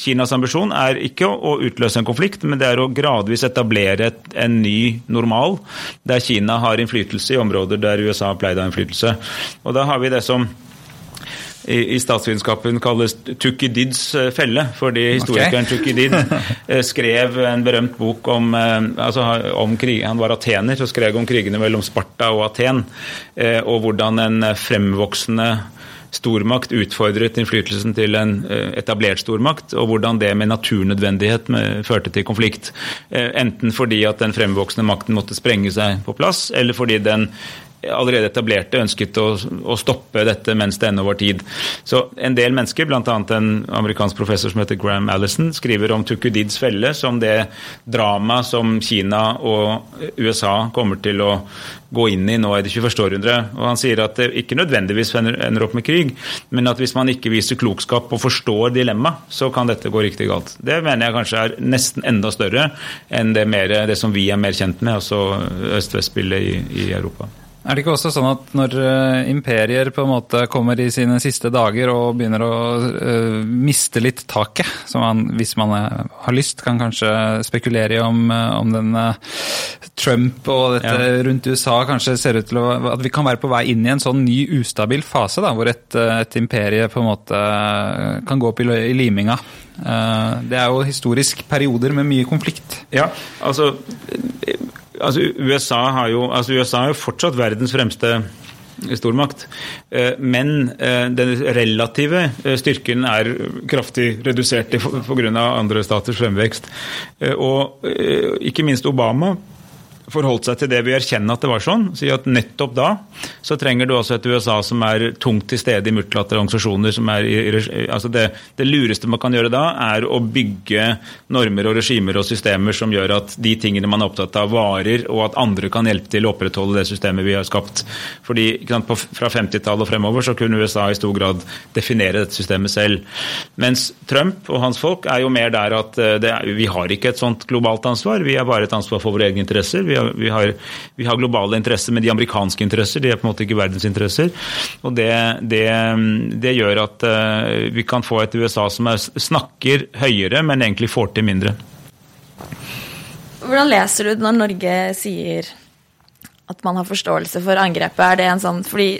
Kinas ambisjon er ikke å utløse en konflikt, men det er å gradvis etablere et en ny normal, der Kina har innflytelse i områder der USA har pleid å ha innflytelse. Og da har vi det som i, statsvitenskapen kalles Tukidids eh, felle, fordi historikeren okay. Tukidid eh, skrev en berømt bok om, eh, altså om krig, Han var atener og skrev om krigene mellom Sparta og Aten, og hvordan en fremvoksende stormakt utfordret innflytelsen til en eh, etablert stormakt, og hvordan det med naturnødvendighet førte til konflikt. Eh, enten fordi at den fremvoksende makten måtte sprenge seg på plass, eller fordi den allerede etablerte ønsket å, å stoppe dette mens det ennå var tid. Så en del mennesker, bl.a. en amerikansk professor som heter Graham Allison, skriver om Tukudids felle som det drama som Kina og USA kommer til å gå inn i nå i det 21. århundre. Og han sier at det ikke nødvendigvis ender opp med krig, men at hvis man ikke viser klokskap og forstår dilemma, så kan dette gå riktig galt. Det mener jeg kanskje er nesten enda større enn det, mer, det som vi er mer kjent med, altså øst-vest-spillet i, i Europa. Er det ikke også sånn at når uh, imperier på en måte kommer i sine siste dager og begynner å uh, miste litt taket, som man, hvis man uh, har lyst, kan kanskje spekulere i om, om den Trump og dette ja. rundt USA kanskje ser ut til å, at vi kan være på vei inn i en sånn ny ustabil fase, da, hvor et, et imperie på en måte kan gå opp i, i liminga. Det er jo historisk perioder med mye konflikt. Ja, altså altså USA, har jo, altså USA er jo fortsatt verdens fremste stormakt. Eh, men eh, den relative eh, styrken er kraftig redusert pga. andre staters fremvekst. Og ikke minst Obama forholdt seg til det ved å erkjenne at det var sånn. Si at nettopp da så trenger du også et USA som er tungt til stede i multilaterale organisasjoner. som er altså det, det, lureste man kan gjøre da, er å bygge normer og regimer og systemer som gjør at de tingene man er opptatt av, varer, og at andre kan hjelpe til å opprettholde det systemet vi har skapt. Fordi sant, på, Fra 50-tallet og fremover så kunne USA i stor grad definere dette systemet selv. Mens Trump og hans folk er jo mer der at eh, det, vi har ikke et sånt globalt ansvar, vi har bare et ansvar for våre egne interesser. Vi har, vi, har, vi har, globale interesser, men de amerikanske interesser de er på en måte ikke verdensinteresser. Og det, det, det gjør at uh, vi kan få et USA som er, snakker høyere, men egentlig får til mindre. Hvordan leser du når Norge sier at man har forståelse for angrepet? Er det en sånn fordi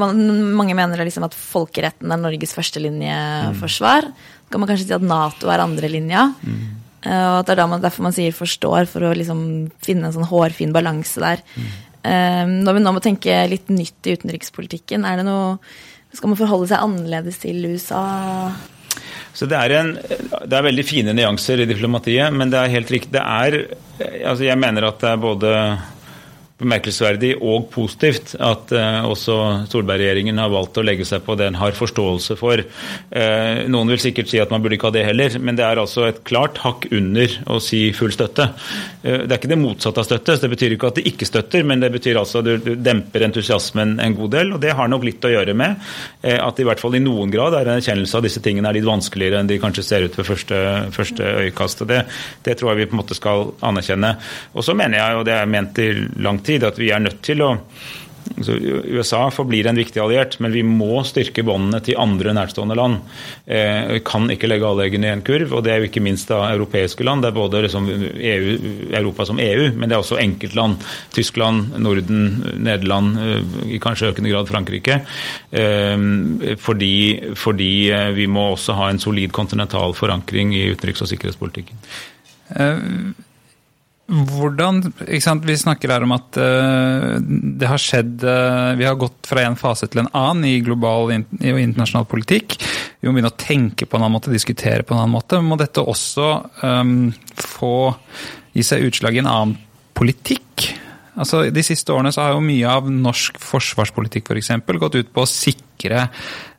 man, mange mener liksom at folkeretten er Norges førstelinjeforsvar. Mm. kan man kanskje si at Nato er andrelinja. Mm. Eh, og at det er man, derfor man sier 'forstår', for å liksom finne en sånn hårfin balanse der. Mm. Når vi nå må tenke litt nytt i utenrikspolitikken, er det noe Skal man forholde seg annerledes til USA? Så det er, en, det er veldig fine nyanser i diplomatiet, men det er helt riktig. Det er altså Jeg mener at det er både bemerkelsesverdig og positivt at uh, også Solberg-regjeringen har valgt å legge seg på det en har forståelse for. Uh, noen vil sikkert si at man burde ikke ha det heller, men det er altså et klart hakk under å si full støtte. Uh, det er ikke det motsatte av støtte, så det betyr ikke at det ikke støtter, men det betyr altså at du, du demper entusiasmen en god del, og det har nok litt å gjøre med at i hvert fall i noen grad er en erkjennelse av disse tingene er litt vanskeligere enn de kanskje ser ut ved første, første øyekast. og det, det tror jeg vi på en måte skal anerkjenne. Og så mener jeg, og det er ment i lang tid, at vi er nødt til å altså USA forblir en viktig alliert, men vi må styrke båndene til andre nærstående land. Eh, vi kan ikke legge alle eggene i en kurv, og det er jo ikke minst da europeiske land. Det er både liksom EU, Europa som EU, men det er også enkeltland. Tyskland, Norden, Nederland, eh, i kanskje økende grad Frankrike. Eh, fordi, fordi vi må også ha en solid kontinental forankring i utenriks- og sikkerhetspolitikken. Hvordan, Vi snakker her om at uh, det har skjedd uh, Vi har gått fra en fase til en annen i global og internasjonal politikk. Vi må begynne å tenke på en annen måte, diskutere på en annen måte. Må dette også um, få gi seg utslag i en annen politikk? Altså, De siste årene så har jo mye av norsk forsvarspolitikk for eksempel, gått ut på å sikre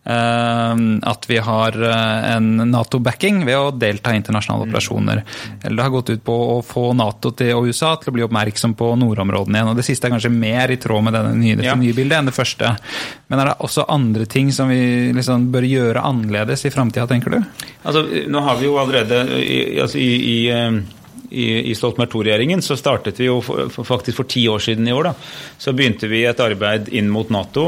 Eh, at vi har eh, en Nato-backing ved å delta i internasjonale operasjoner. Eller det har gått ut på å få Nato til, og USA til å bli oppmerksom på nordområdene igjen. og Det siste er kanskje mer i tråd med denne nye, ja. nye bildet enn det første. Men er det også andre ting som vi liksom bør gjøre annerledes i framtida, tenker du? Altså, nå har vi jo allerede i, altså i, i eh, i, i Stoltenberg II-regjeringen, så startet vi jo faktisk for ti år siden i år. da, Så begynte vi et arbeid inn mot Nato.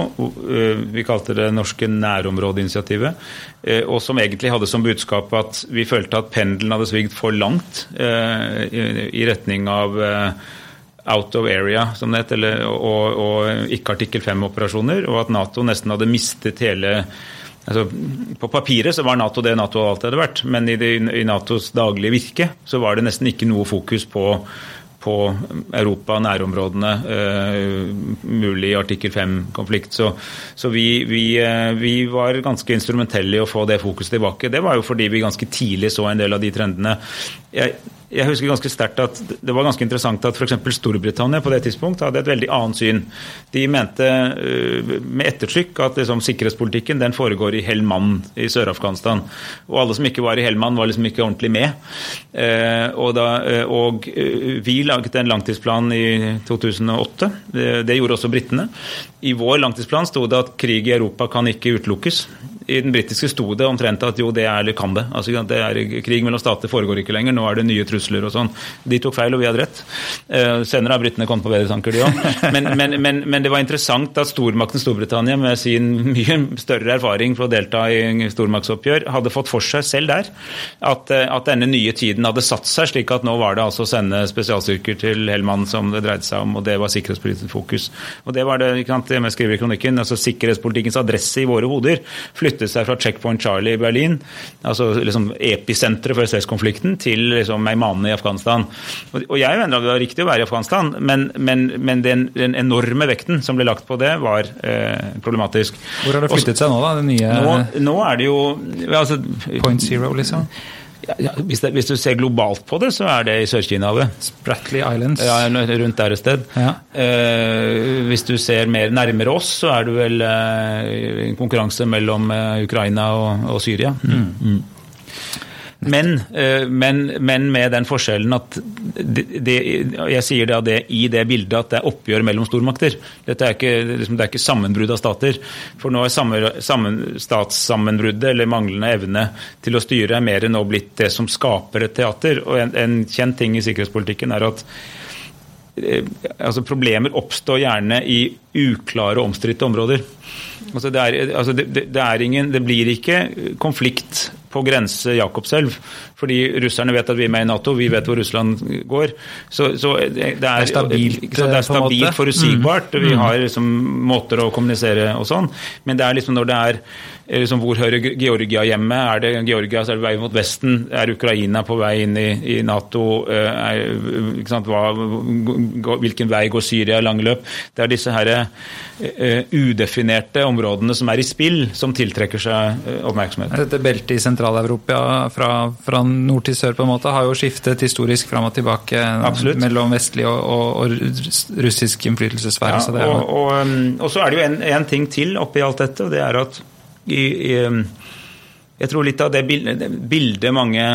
Vi kalte det norske nærområdeinitiativet. Og som egentlig hadde som budskap at vi følte at pendelen hadde svigd for langt i retning av out of area, som det heter, og, og ikke artikkel 5-operasjoner, og at Nato nesten hadde mistet hele altså, På papiret så var Nato det Nato alltid hadde vært, men i, det, i Natos daglige virke så var det nesten ikke noe fokus på på Europa, nærområdene, uh, mulig artikkel 5-konflikt. Så, så vi, vi, uh, vi, var ganske instrumentelle i å få det fokuset tilbake. Det var jo fordi vi ganske tidlig så en del av de trendene. Jeg, jeg husker ganske sterkt at det var ganske interessant at f.eks. Storbritannia på det tidspunkt hadde et veldig annet syn. De mente uh, med ettertrykk at liksom, sikkerhetspolitikken den foregår i Helmand i Sør-Afghanistan. Og alle som ikke var i Helmand, var liksom ikke ordentlig med. Uh, og, da, uh, og vi laget en langtidsplan i 2008. Det, det gjorde også britene. I vår langtidsplan sto det at krig i Europa kan ikke utelukkes. I den britiske sto det omtrent at jo, det er eller kan det. Altså, det er, krig mellom stater foregår ikke lenger, nå er det nye trusler og sånn. De tok feil, og vi hadde rett. Uh, senere har britene kommet på bedre tanker, de òg. Men, men, men, men, det var interessant at stormakten Storbritannia med sin mye større erfaring for å delta i stormaktsoppgjør, hadde fått for seg selv der at, eh, at, denne nye tiden hadde satt seg, slik at nå var det altså å sende spesialstyrker til Hellmann som det dreide seg om, og det var sikkerhetspolitisk fokus. Og det var det, ikke sant, jeg skriver i kronikken, altså Sikkerhetspolitikkens adresse i våre hoder flyttet seg fra Checkpoint Charlie i Berlin, altså liksom episenteret for SS-konflikten, til liksom Meymaneh i Afghanistan. Og, jeg mener det var riktig å være i Afghanistan, men, men, men den, den, enorme vekten som ble lagt på det, var eh, problematisk. Hvor har det flyttet seg nå, da? Det nye nå, nå er det jo altså, Point zero, liksom? Ja, hvis, det, hvis, du ser globalt på det, så er det i Sør-Kina-havet. Spratly Islands. Ja, rundt der et sted. Ja. Eh, hvis du ser mer nærmere oss, så er det vel eh, en konkurranse mellom eh, Ukraina og, og Syria. Mm. Mm. Men, eh, men, men, med den forskjellen at det, det, Jeg sier det, av det, i det bildet at det er oppgjør mellom stormakter. Dette er ikke, liksom, det er ikke sammenbrudd av stater. For nå er sammen, statssammenbruddet eller manglende evne til å styre er mer enn nå blitt det som skaper et teater. Og en, en kjent ting i sikkerhetspolitikken er at eh, altså Problemer oppstår gjerne i uklare og omstridte områder. Altså det, er, altså det, det, er ingen, det blir ikke konflikt på grense Jakobselv. Fordi russerne vet at vi er med i Nato, vi vet hvor Russland går. Så, så det, er, det, er, stabilt, det er stabilt forutsigbart. Mm. Vi mm. har liksom måter å kommunisere og sånn. Men det er liksom når det er liksom, Hvor hører Georgia hjemme? Er det Georgia så er det vei mot Vesten? Er Ukraina på vei inn i, i Nato? Eh, er, Hva, hvilken vei går Syria i lange løp? Det er disse her, uh, udefinerte områdene som er i spill, som tiltrekker seg oppmerksomhet. Dette beltet i Sentral-Europa fra, fra, nord til sør på en måte har jo skiftet historisk fram og tilbake Absolutt. mellom vestlig og, og, og russisk innflytelsessfære. Ja, og, og, um, og, så er det jo en, en ting til oppi alt dette, og det er at i, i, um, jeg tror litt av det bildet mange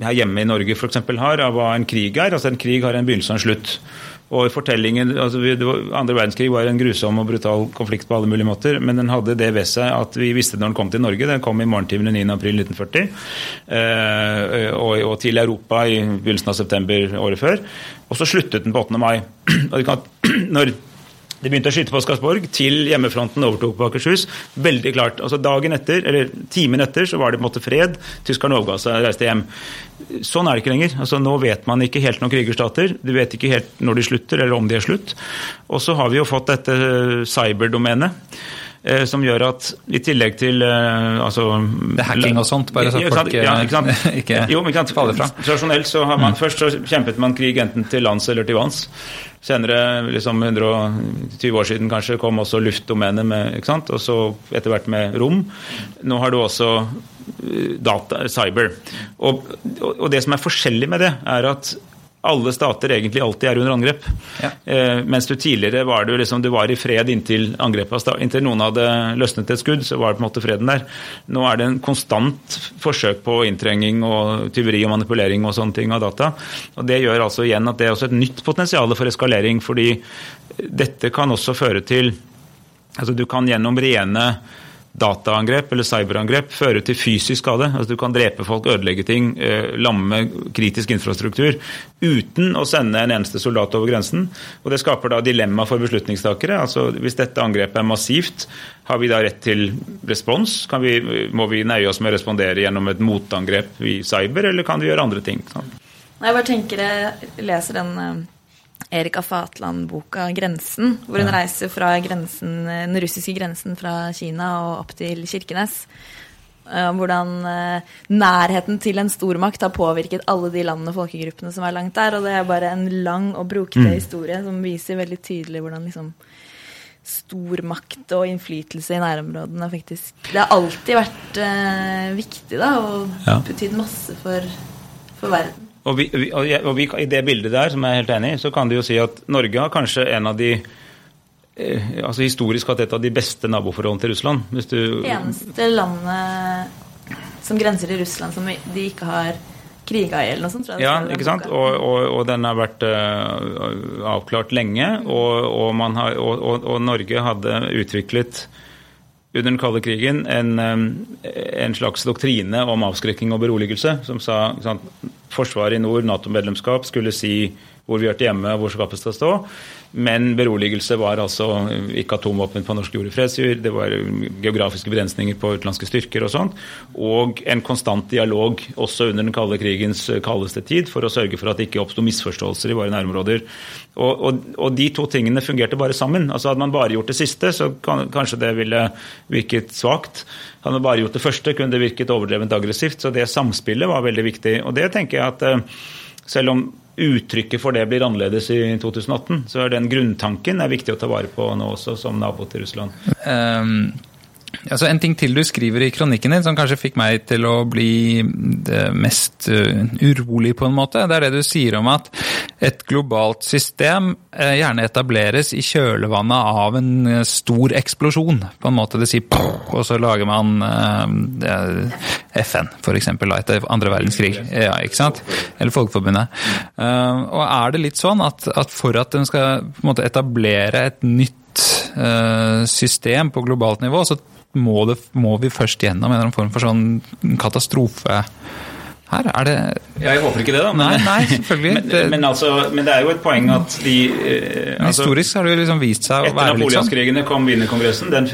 her hjemme i Norge f.eks. har av hva en krig er. altså En krig har en begynnelse og en slutt. Og fortellingen, altså Andre verdenskrig var en grusom og brutal konflikt på alle mulige måter, men den hadde det ved seg at vi visste når den kom til Norge. Den kom i morgentimene 9.4.1940 eh, og, og til Europa i begynnelsen av september året før. Og så sluttet den på 8. mai. Og når det begynte å skyte på Skarsborg til hjemmefronten overtok på Akershus. Veldig klart. altså Dagen etter, eller timen etter så var det på en måte fred. Tyskerne overga seg og reiste hjem. Sånn er det ikke lenger. altså Nå vet man ikke helt noen krigerstater. Du vet ikke helt når de slutter, eller om de er slutt. Og så har vi jo fått dette cyberdomenet eh, som gjør at i tillegg til uh, altså, Det er hacking og sånt, bare så folk ja, ikke, ikke, jo, ikke faller fra? Tradisjonelt så har man mm. først så kjempet man krig enten til lands eller til vanns. Senere, liksom 120 år siden kanskje, kom også luftdomenet, med, ikke sant? og så etter hvert med rom. Nå har du også eh, data, cyber. Og, og, det som er forskjellig med det, er at alle stater egentlig alltid er under angrep. Ja. Eh, mens du tidligere var du liksom, du var i fred inntil angrepet Inntil noen hadde løsnet et skudd, så var det på en måte freden der. Nå er det en konstant forsøk på inntrenging og tyveri og manipulering og sånne ting av data. Og Det gjør altså igjen at det er også et nytt potensial for eskalering, fordi dette kan også føre til Altså du kan gjennom rene dataangrep eller cyberangrep fører til fysisk skade. Altså Du kan drepe folk, ødelegge ting, eh, lamme kritisk infrastruktur uten å sende en eneste soldat over grensen. Og Det skaper da dilemma for beslutningstakere. Altså Hvis dette angrepet er massivt, har vi da rett til respons? Vi, må vi nøye oss med å respondere gjennom et motangrep i cyber, eller kan vi gjøre andre ting? Sånn? Jeg bare tenker, jeg leser den eh, Erika Fatland-boka 'Grensen', hvor hun ja. reiser fra grensen, den russiske grensen fra Kina og opp til Kirkenes. Eh, hvordan eh, nærheten til en stormakt har påvirket alle de landene og folkegruppene som er langt der. Og det er bare en lang og brokete mm. historie som viser veldig tydelig hvordan liksom stormakt og innflytelse i nærområdene faktisk Det har alltid vært eh, viktig da, og ja. betydd masse for for verden. Og, vi, og, jeg, og vi, i det bildet der, som jeg er helt enig i, så kan du jo si at Norge har kanskje en av de eh, altså Historisk hatt et av de beste naboforholdene til Russland. Hvis du Eneste landet som grenser til Russland som de ikke har kriga i, eller noe sånt. Tror jeg Ja, ikke sant? Og, og, og den har vært uh, avklart lenge. Og, og, man har, og, Norge hadde utviklet under den kalde krigen en, eh, en slags doktrine om avskrekking og beroligelse, som sa sant, forsvaret i nord, Nato-medlemskap, skulle si hvor vi hørte hjemme, hvor skapet skal stå. Men beroligelse var altså ikke atomvåpen på norsk jord i fredsjord, det var geografiske begrensninger på utenlandske styrker og sånt. Og en konstant dialog også under den kalde krigens kaldeste tid for å sørge for at det ikke oppsto misforståelser i våre nærområder. Og, og, og de to tingene fungerte bare sammen. Altså Hadde man bare gjort det siste, så kan, kanskje det ville virket svakt. Hadde man bare gjort det første, kunne det virket overdrevent aggressivt. Så det samspillet var veldig viktig. Og det tenker jeg at eh, selv om uttrykket for det blir annerledes i 2018, så den grunntanken er viktig å ta vare på nå også, som nabo til Russland. Ehm, altså en ting til du skriver i kronikken din, som kanskje fikk meg til å bli det mest eh, urolig på en måte, det er det du sier om at et globalt system eh, gjerne etableres i kjølvannet av en eh, stor eksplosjon. På en måte det sier poff, og så lager man FN, eksempel, etter andre verdenskrig. Ja, ikke sant? Eller Folkeforbundet. Og er det litt sånn at, at for at en skal måte etablere et nytt system på globalt nivå, så må, det, må vi først gjennom en eller annen form for sånn katastrofe her? Er det Jeg håper ikke det, da. Nei, nei, selvfølgelig. Men, Det- men, altså, men det er jo et poeng at de eh, altså, Historisk har det jo liksom vist seg å Etter være litt sånn. napoleonskrigene kom Wienerkongressen. Den,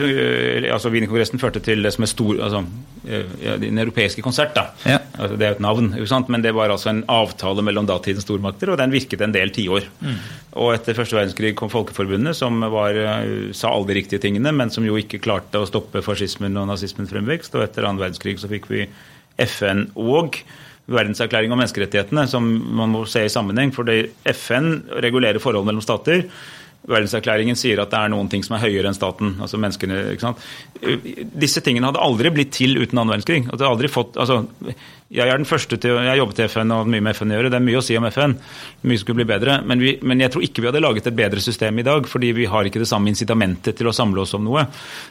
altså Wienerkongressen førte til det som er stor altså, eh, ja, Den europeiske konsert. da. Ja. Altså, det er jo et navn, ikke sant? men det var altså en avtale mellom datidens stormakter, og den virket en del tiår. Mm. Og etter første verdenskrig kom Folkeforbundet, som var, eh, sa alle de riktige tingene, men som jo ikke klarte å stoppe fascismen og nazismens fremvekst. Og etter annen verdenskrig så fikk vi FN og verdenserklæring om menneskerettighetene, som man må se i sammenheng. For FN regulerer forhold mellom stater. Verdenserklæringen sier at det er noen ting som er høyere enn staten. altså menneskene, ikke sant? Disse tingene hadde aldri blitt til uten annen verdenskrig. At det aldri fått, altså, jeg er den første til, jeg jobbet i FN og har mye med FN å gjøre. Det er mye å si om FN. Mye skulle bli bedre. Men, vi, men jeg tror ikke vi hadde laget et bedre system i dag, fordi vi har ikke det samme incitamentet til å samle oss om noe.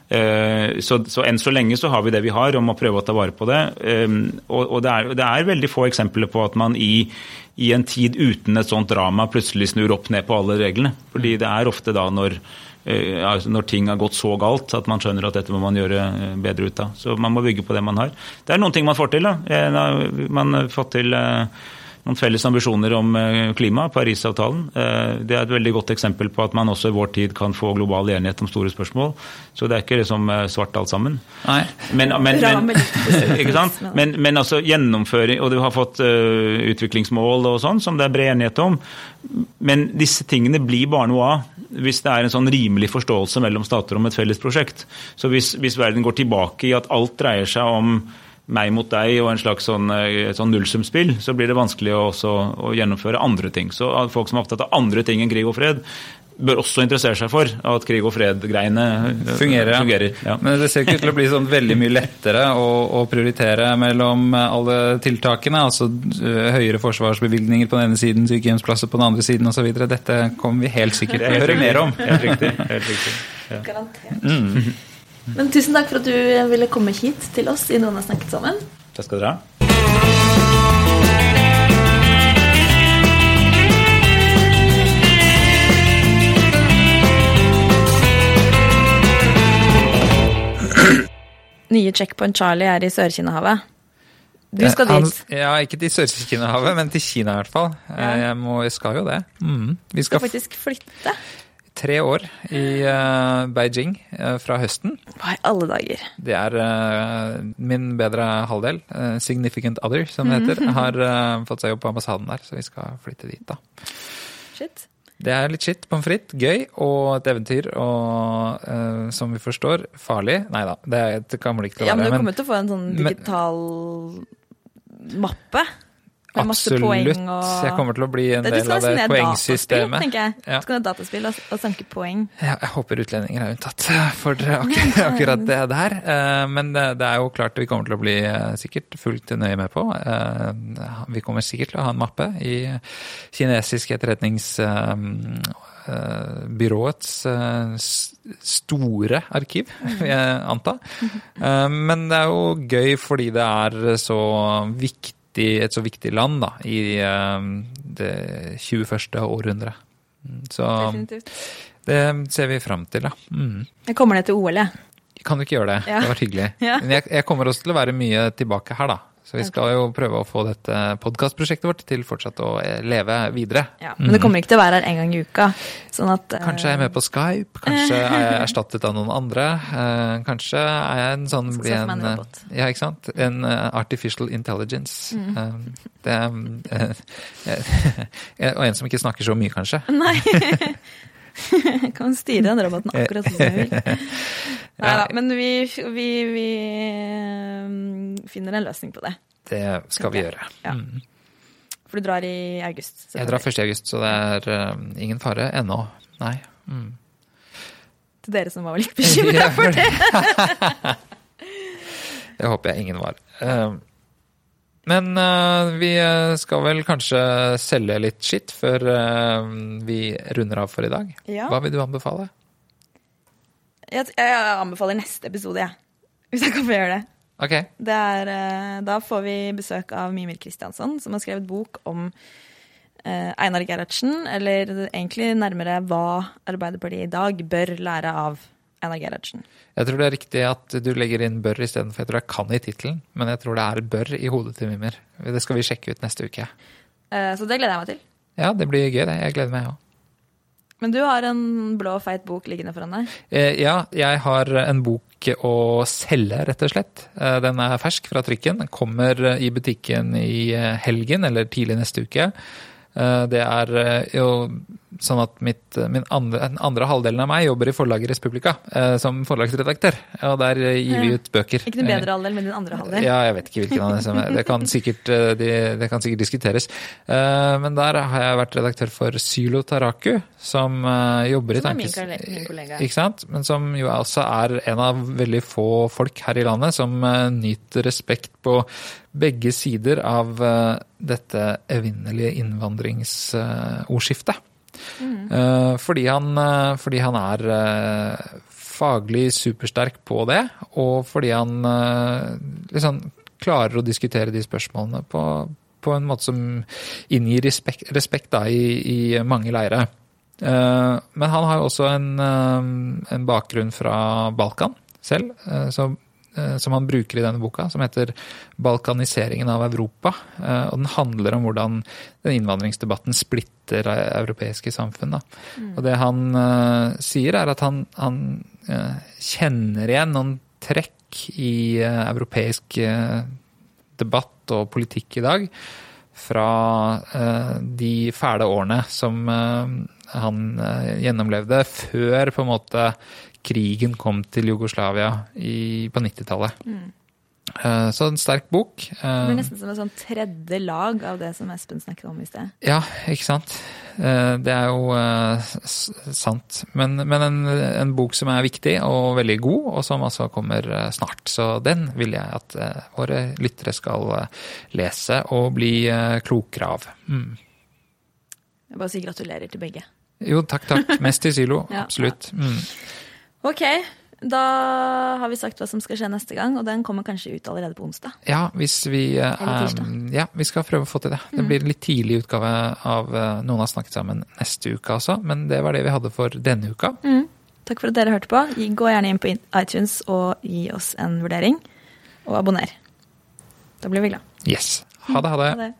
Eh, Så, så enn så lenge så har vi det vi har, og må prøve å ta vare på det. Eh, Og, og det, er, det er veldig få eksempler på at man i, i en tid uten et sånt drama plutselig snur opp ned på alle reglene. Fordi det er ofte da når eh, altså når ting har gått så galt at man skjønner at dette må man gjøre eh, bedre ut av. Så man må bygge på det man har. Det er noen ting man får til. da. Eh, Man fått til noen felles ambisjoner om eh, klima, Parisavtalen. Eh, Det er et veldig godt eksempel på at man også i vår tid kan få global enighet om store spørsmål. Så det er ikke liksom eh, svart alt sammen. Nei. Men, men, men, ikke sant? Men, men altså gjennomføring, og du har fått utviklingsmål og sånn, som det er bred enighet om. Men disse tingene blir bare noe av hvis det er en sånn rimelig forståelse mellom stater om et felles prosjekt. Så hvis, hvis verden går tilbake i at alt dreier seg om meg mot deg og en slags sånn, eh, et sånn nullsumspill, så blir det vanskelig å, også, å gjennomføre andre ting. Så folk som er opptatt av andre ting enn krig og fred, bør også interessere seg for at krig og fred-greiene eh, fungerer. fungerer ja. Men det ser ikke ut til å bli sånn veldig mye lettere å, å prioritere mellom alle tiltakene. Altså eh, høyere forsvarsbevilgninger på den ene siden, sykehjemsplasser på den andre siden osv. Dette kommer vi helt sikkert til å høre mer om. Helt riktig. Helt riktig. Ja. Garantert. Men tusen takk for at du ville komme hit til oss i Noen har snakket sammen. Takk skal dere ha. Nye Checkpoint Charlie er i Sør-Kinahavet. Du skal Han- dit. Ja, ikke til Sør-Kinahavet, men til Kina i hvert fall. Ja. Jeg, må, jeg skal jo det. Mm. Vi skal skal faktisk flytte. Tre år i eh, Beijing eh, fra høsten. Hva i alle dager? Det er eh, min bedre halvdel, significant other som det heter, har eh, fått seg jobb på ambassaden der, så vi skal flytte dit da. Shit. Det er litt shit, pommes frites, gøy og et eventyr og uh, som vi forstår, farlig. Nei da, det, det kommer det ikke til å Ja, men du kommer til å få en sånn men- digital mappe. Med masse Absolutt. poeng og Jeg kommer til å bli en Det- du del skal av det ned poengsystemet. dataspill, tenker jeg. Ja. Du skal ned dataspill og, og sanke poeng. Ja, jeg håper utlendinger er unntatt for akkurat, akkurat det der. Eh, Men det, det er jo klart vi kommer til å bli eh, sikkert fullt nøye med på. Eh, Vi kommer sikkert til å ha en mappe i kinesisk etterretningsbyråets byråets store arkiv, vil jeg anta. Men det er jo gøy fordi det er så viktig, et så viktig land da, i eh, det 21. århundret. Så Definitivt. det ser vi fram til, da. Mm. Jeg kommer ned til OL, jeg. Kan du ikke gjøre det? Ja. Det hadde vært hyggelig. Ja. Men jeg, jeg kommer også til å være mye tilbake her, da. Så vi skal jo prøve å få dette podkastprosjektet vårt til fortsatt å eh, leve videre. Ja, men det kommer ikke til å være her en gang i uka. Sånn at eh, Kanskje er jeg med på Skype, kanskje er jeg erstattet av noen andre. eh, Kanskje er jeg en sånn bli en. Ja, ikke sant? En artificial intelligence. Mm. Det Og en som ikke snakker så mye, kanskje. Nei. Kan styre den roboten akkurat som du vil. Nei da, men vi, vi, vi eh, finner en løsning på det. Det skal vi gjøre. Ja. Mm. For du drar i august. Jeg drar 1. august, så det er eh, ingen fare ennå. Nei. Mm. Til dere som var litt bekymra for det. Det håper jeg ingen var. Eh, Men vi skal vel kanskje selge litt skitt før vi runder av for i dag. Ja. Hva vil du anbefale? Jeg, jeg anbefaler neste episode, jeg. Hvis jeg kan få gjøre det. Ok. det er, eh, da får vi besøk av Mimir Kristiansson, som har skrevet bok om eh, Einar Gerhardsen, eller egentlig nærmere hva Arbeiderpartiet i dag bør lære av Einar Gerhardsen. Jeg tror det er riktig at du legger inn bør istedenfor jeg tror jeg kan i tittelen, men jeg tror det er bør i hodet til Mimir. Det skal vi sjekke ut neste uke. Eh, så det gleder jeg meg til. Ja, det blir gøy, det. Jeg gleder meg òg. Men du har en blå, feit bok liggende foran deg. Eh, ja, jeg har en bok å selge, rett og slett. Eh, Den er fersk fra trykken. Den kommer i butikken i eh, helgen, eller tidlig neste uke. Eh, Det er eh, jo sånn at mitt, min andre, den andre halvdelen av meg jobber i forlaget Respublika eh, som forlagsredaktør. Og der eh, gir vi ut bøker. Ikke den bedre halvdel, men den andre halvdel. Ja, jeg vet ikke hvilken av dem som. Det kan sikkert, eh, de, det kan sikkert diskuteres. Eh, Men der har jeg vært redaktør for Sylo Taraku, som eh, jobber i tankes... Som er min tankes... kollega-. Ikke sant? Men som jo også er en av veldig få folk her i landet som eh, nyter respekt på begge sider av eh, dette evinnelige innvandringsordskiftet. Eh, Fordi han, eh, fordi han er eh, faglig supersterk på det, og fordi han liksom klarer å diskutere de spørsmålene på, på en måte som inngir respekt, respekt da, i, i mange leire. Men han har jo også en, en bakgrunn fra Balkan selv, så, som han bruker i denne boka, som heter 'Balkaniseringen av Europa'. Eh, Og den handler om hvordan den innvandringsdebatten splitter eh, europeiske samfunn. Da. Og det han eh, sier, er at han, han eh, kjenner igjen noen trekk i eh, europeisk eh, debatt og politikk i dag fra eh, de fæle årene som eh, han eh, gjennomlevde før på en måte krigen kom til Jugoslavia i, på 90-tallet. Mm. så en sterk bok. Det Eh, blir nesten som et sånn tredje lag av det som Espen snakket om i sted. ja, ikke sant. Eh, Det er jo eh, sant. Men, men en, en bok som er viktig og veldig god, og som altså kommer eh, snart. Så den vil jeg at eh, våre lyttere skal eh, lese og bli eh, klokere av. Mm. Jeg bare sier gratulerer til begge. Jo, takk, takk. Mest til Silo. Ja. Absolutt. Mm. Ok, da har vi sagt hva som skal skje neste gang, og den kommer kanskje ut allerede på onsdag. Ja, hvis vi. Mm. Ja, vi skal prøve å få til det. Det blir en litt tidlig utgave av eh, Noen har snakket sammen neste uke altså. men det var det vi hadde for denne uka. Takk for at dere hørte på. Gå gjerne inn på iTunes og gi oss en vurdering. Og abonner. Da blir vi glad. Yes. Ha det, ha det. Ha det.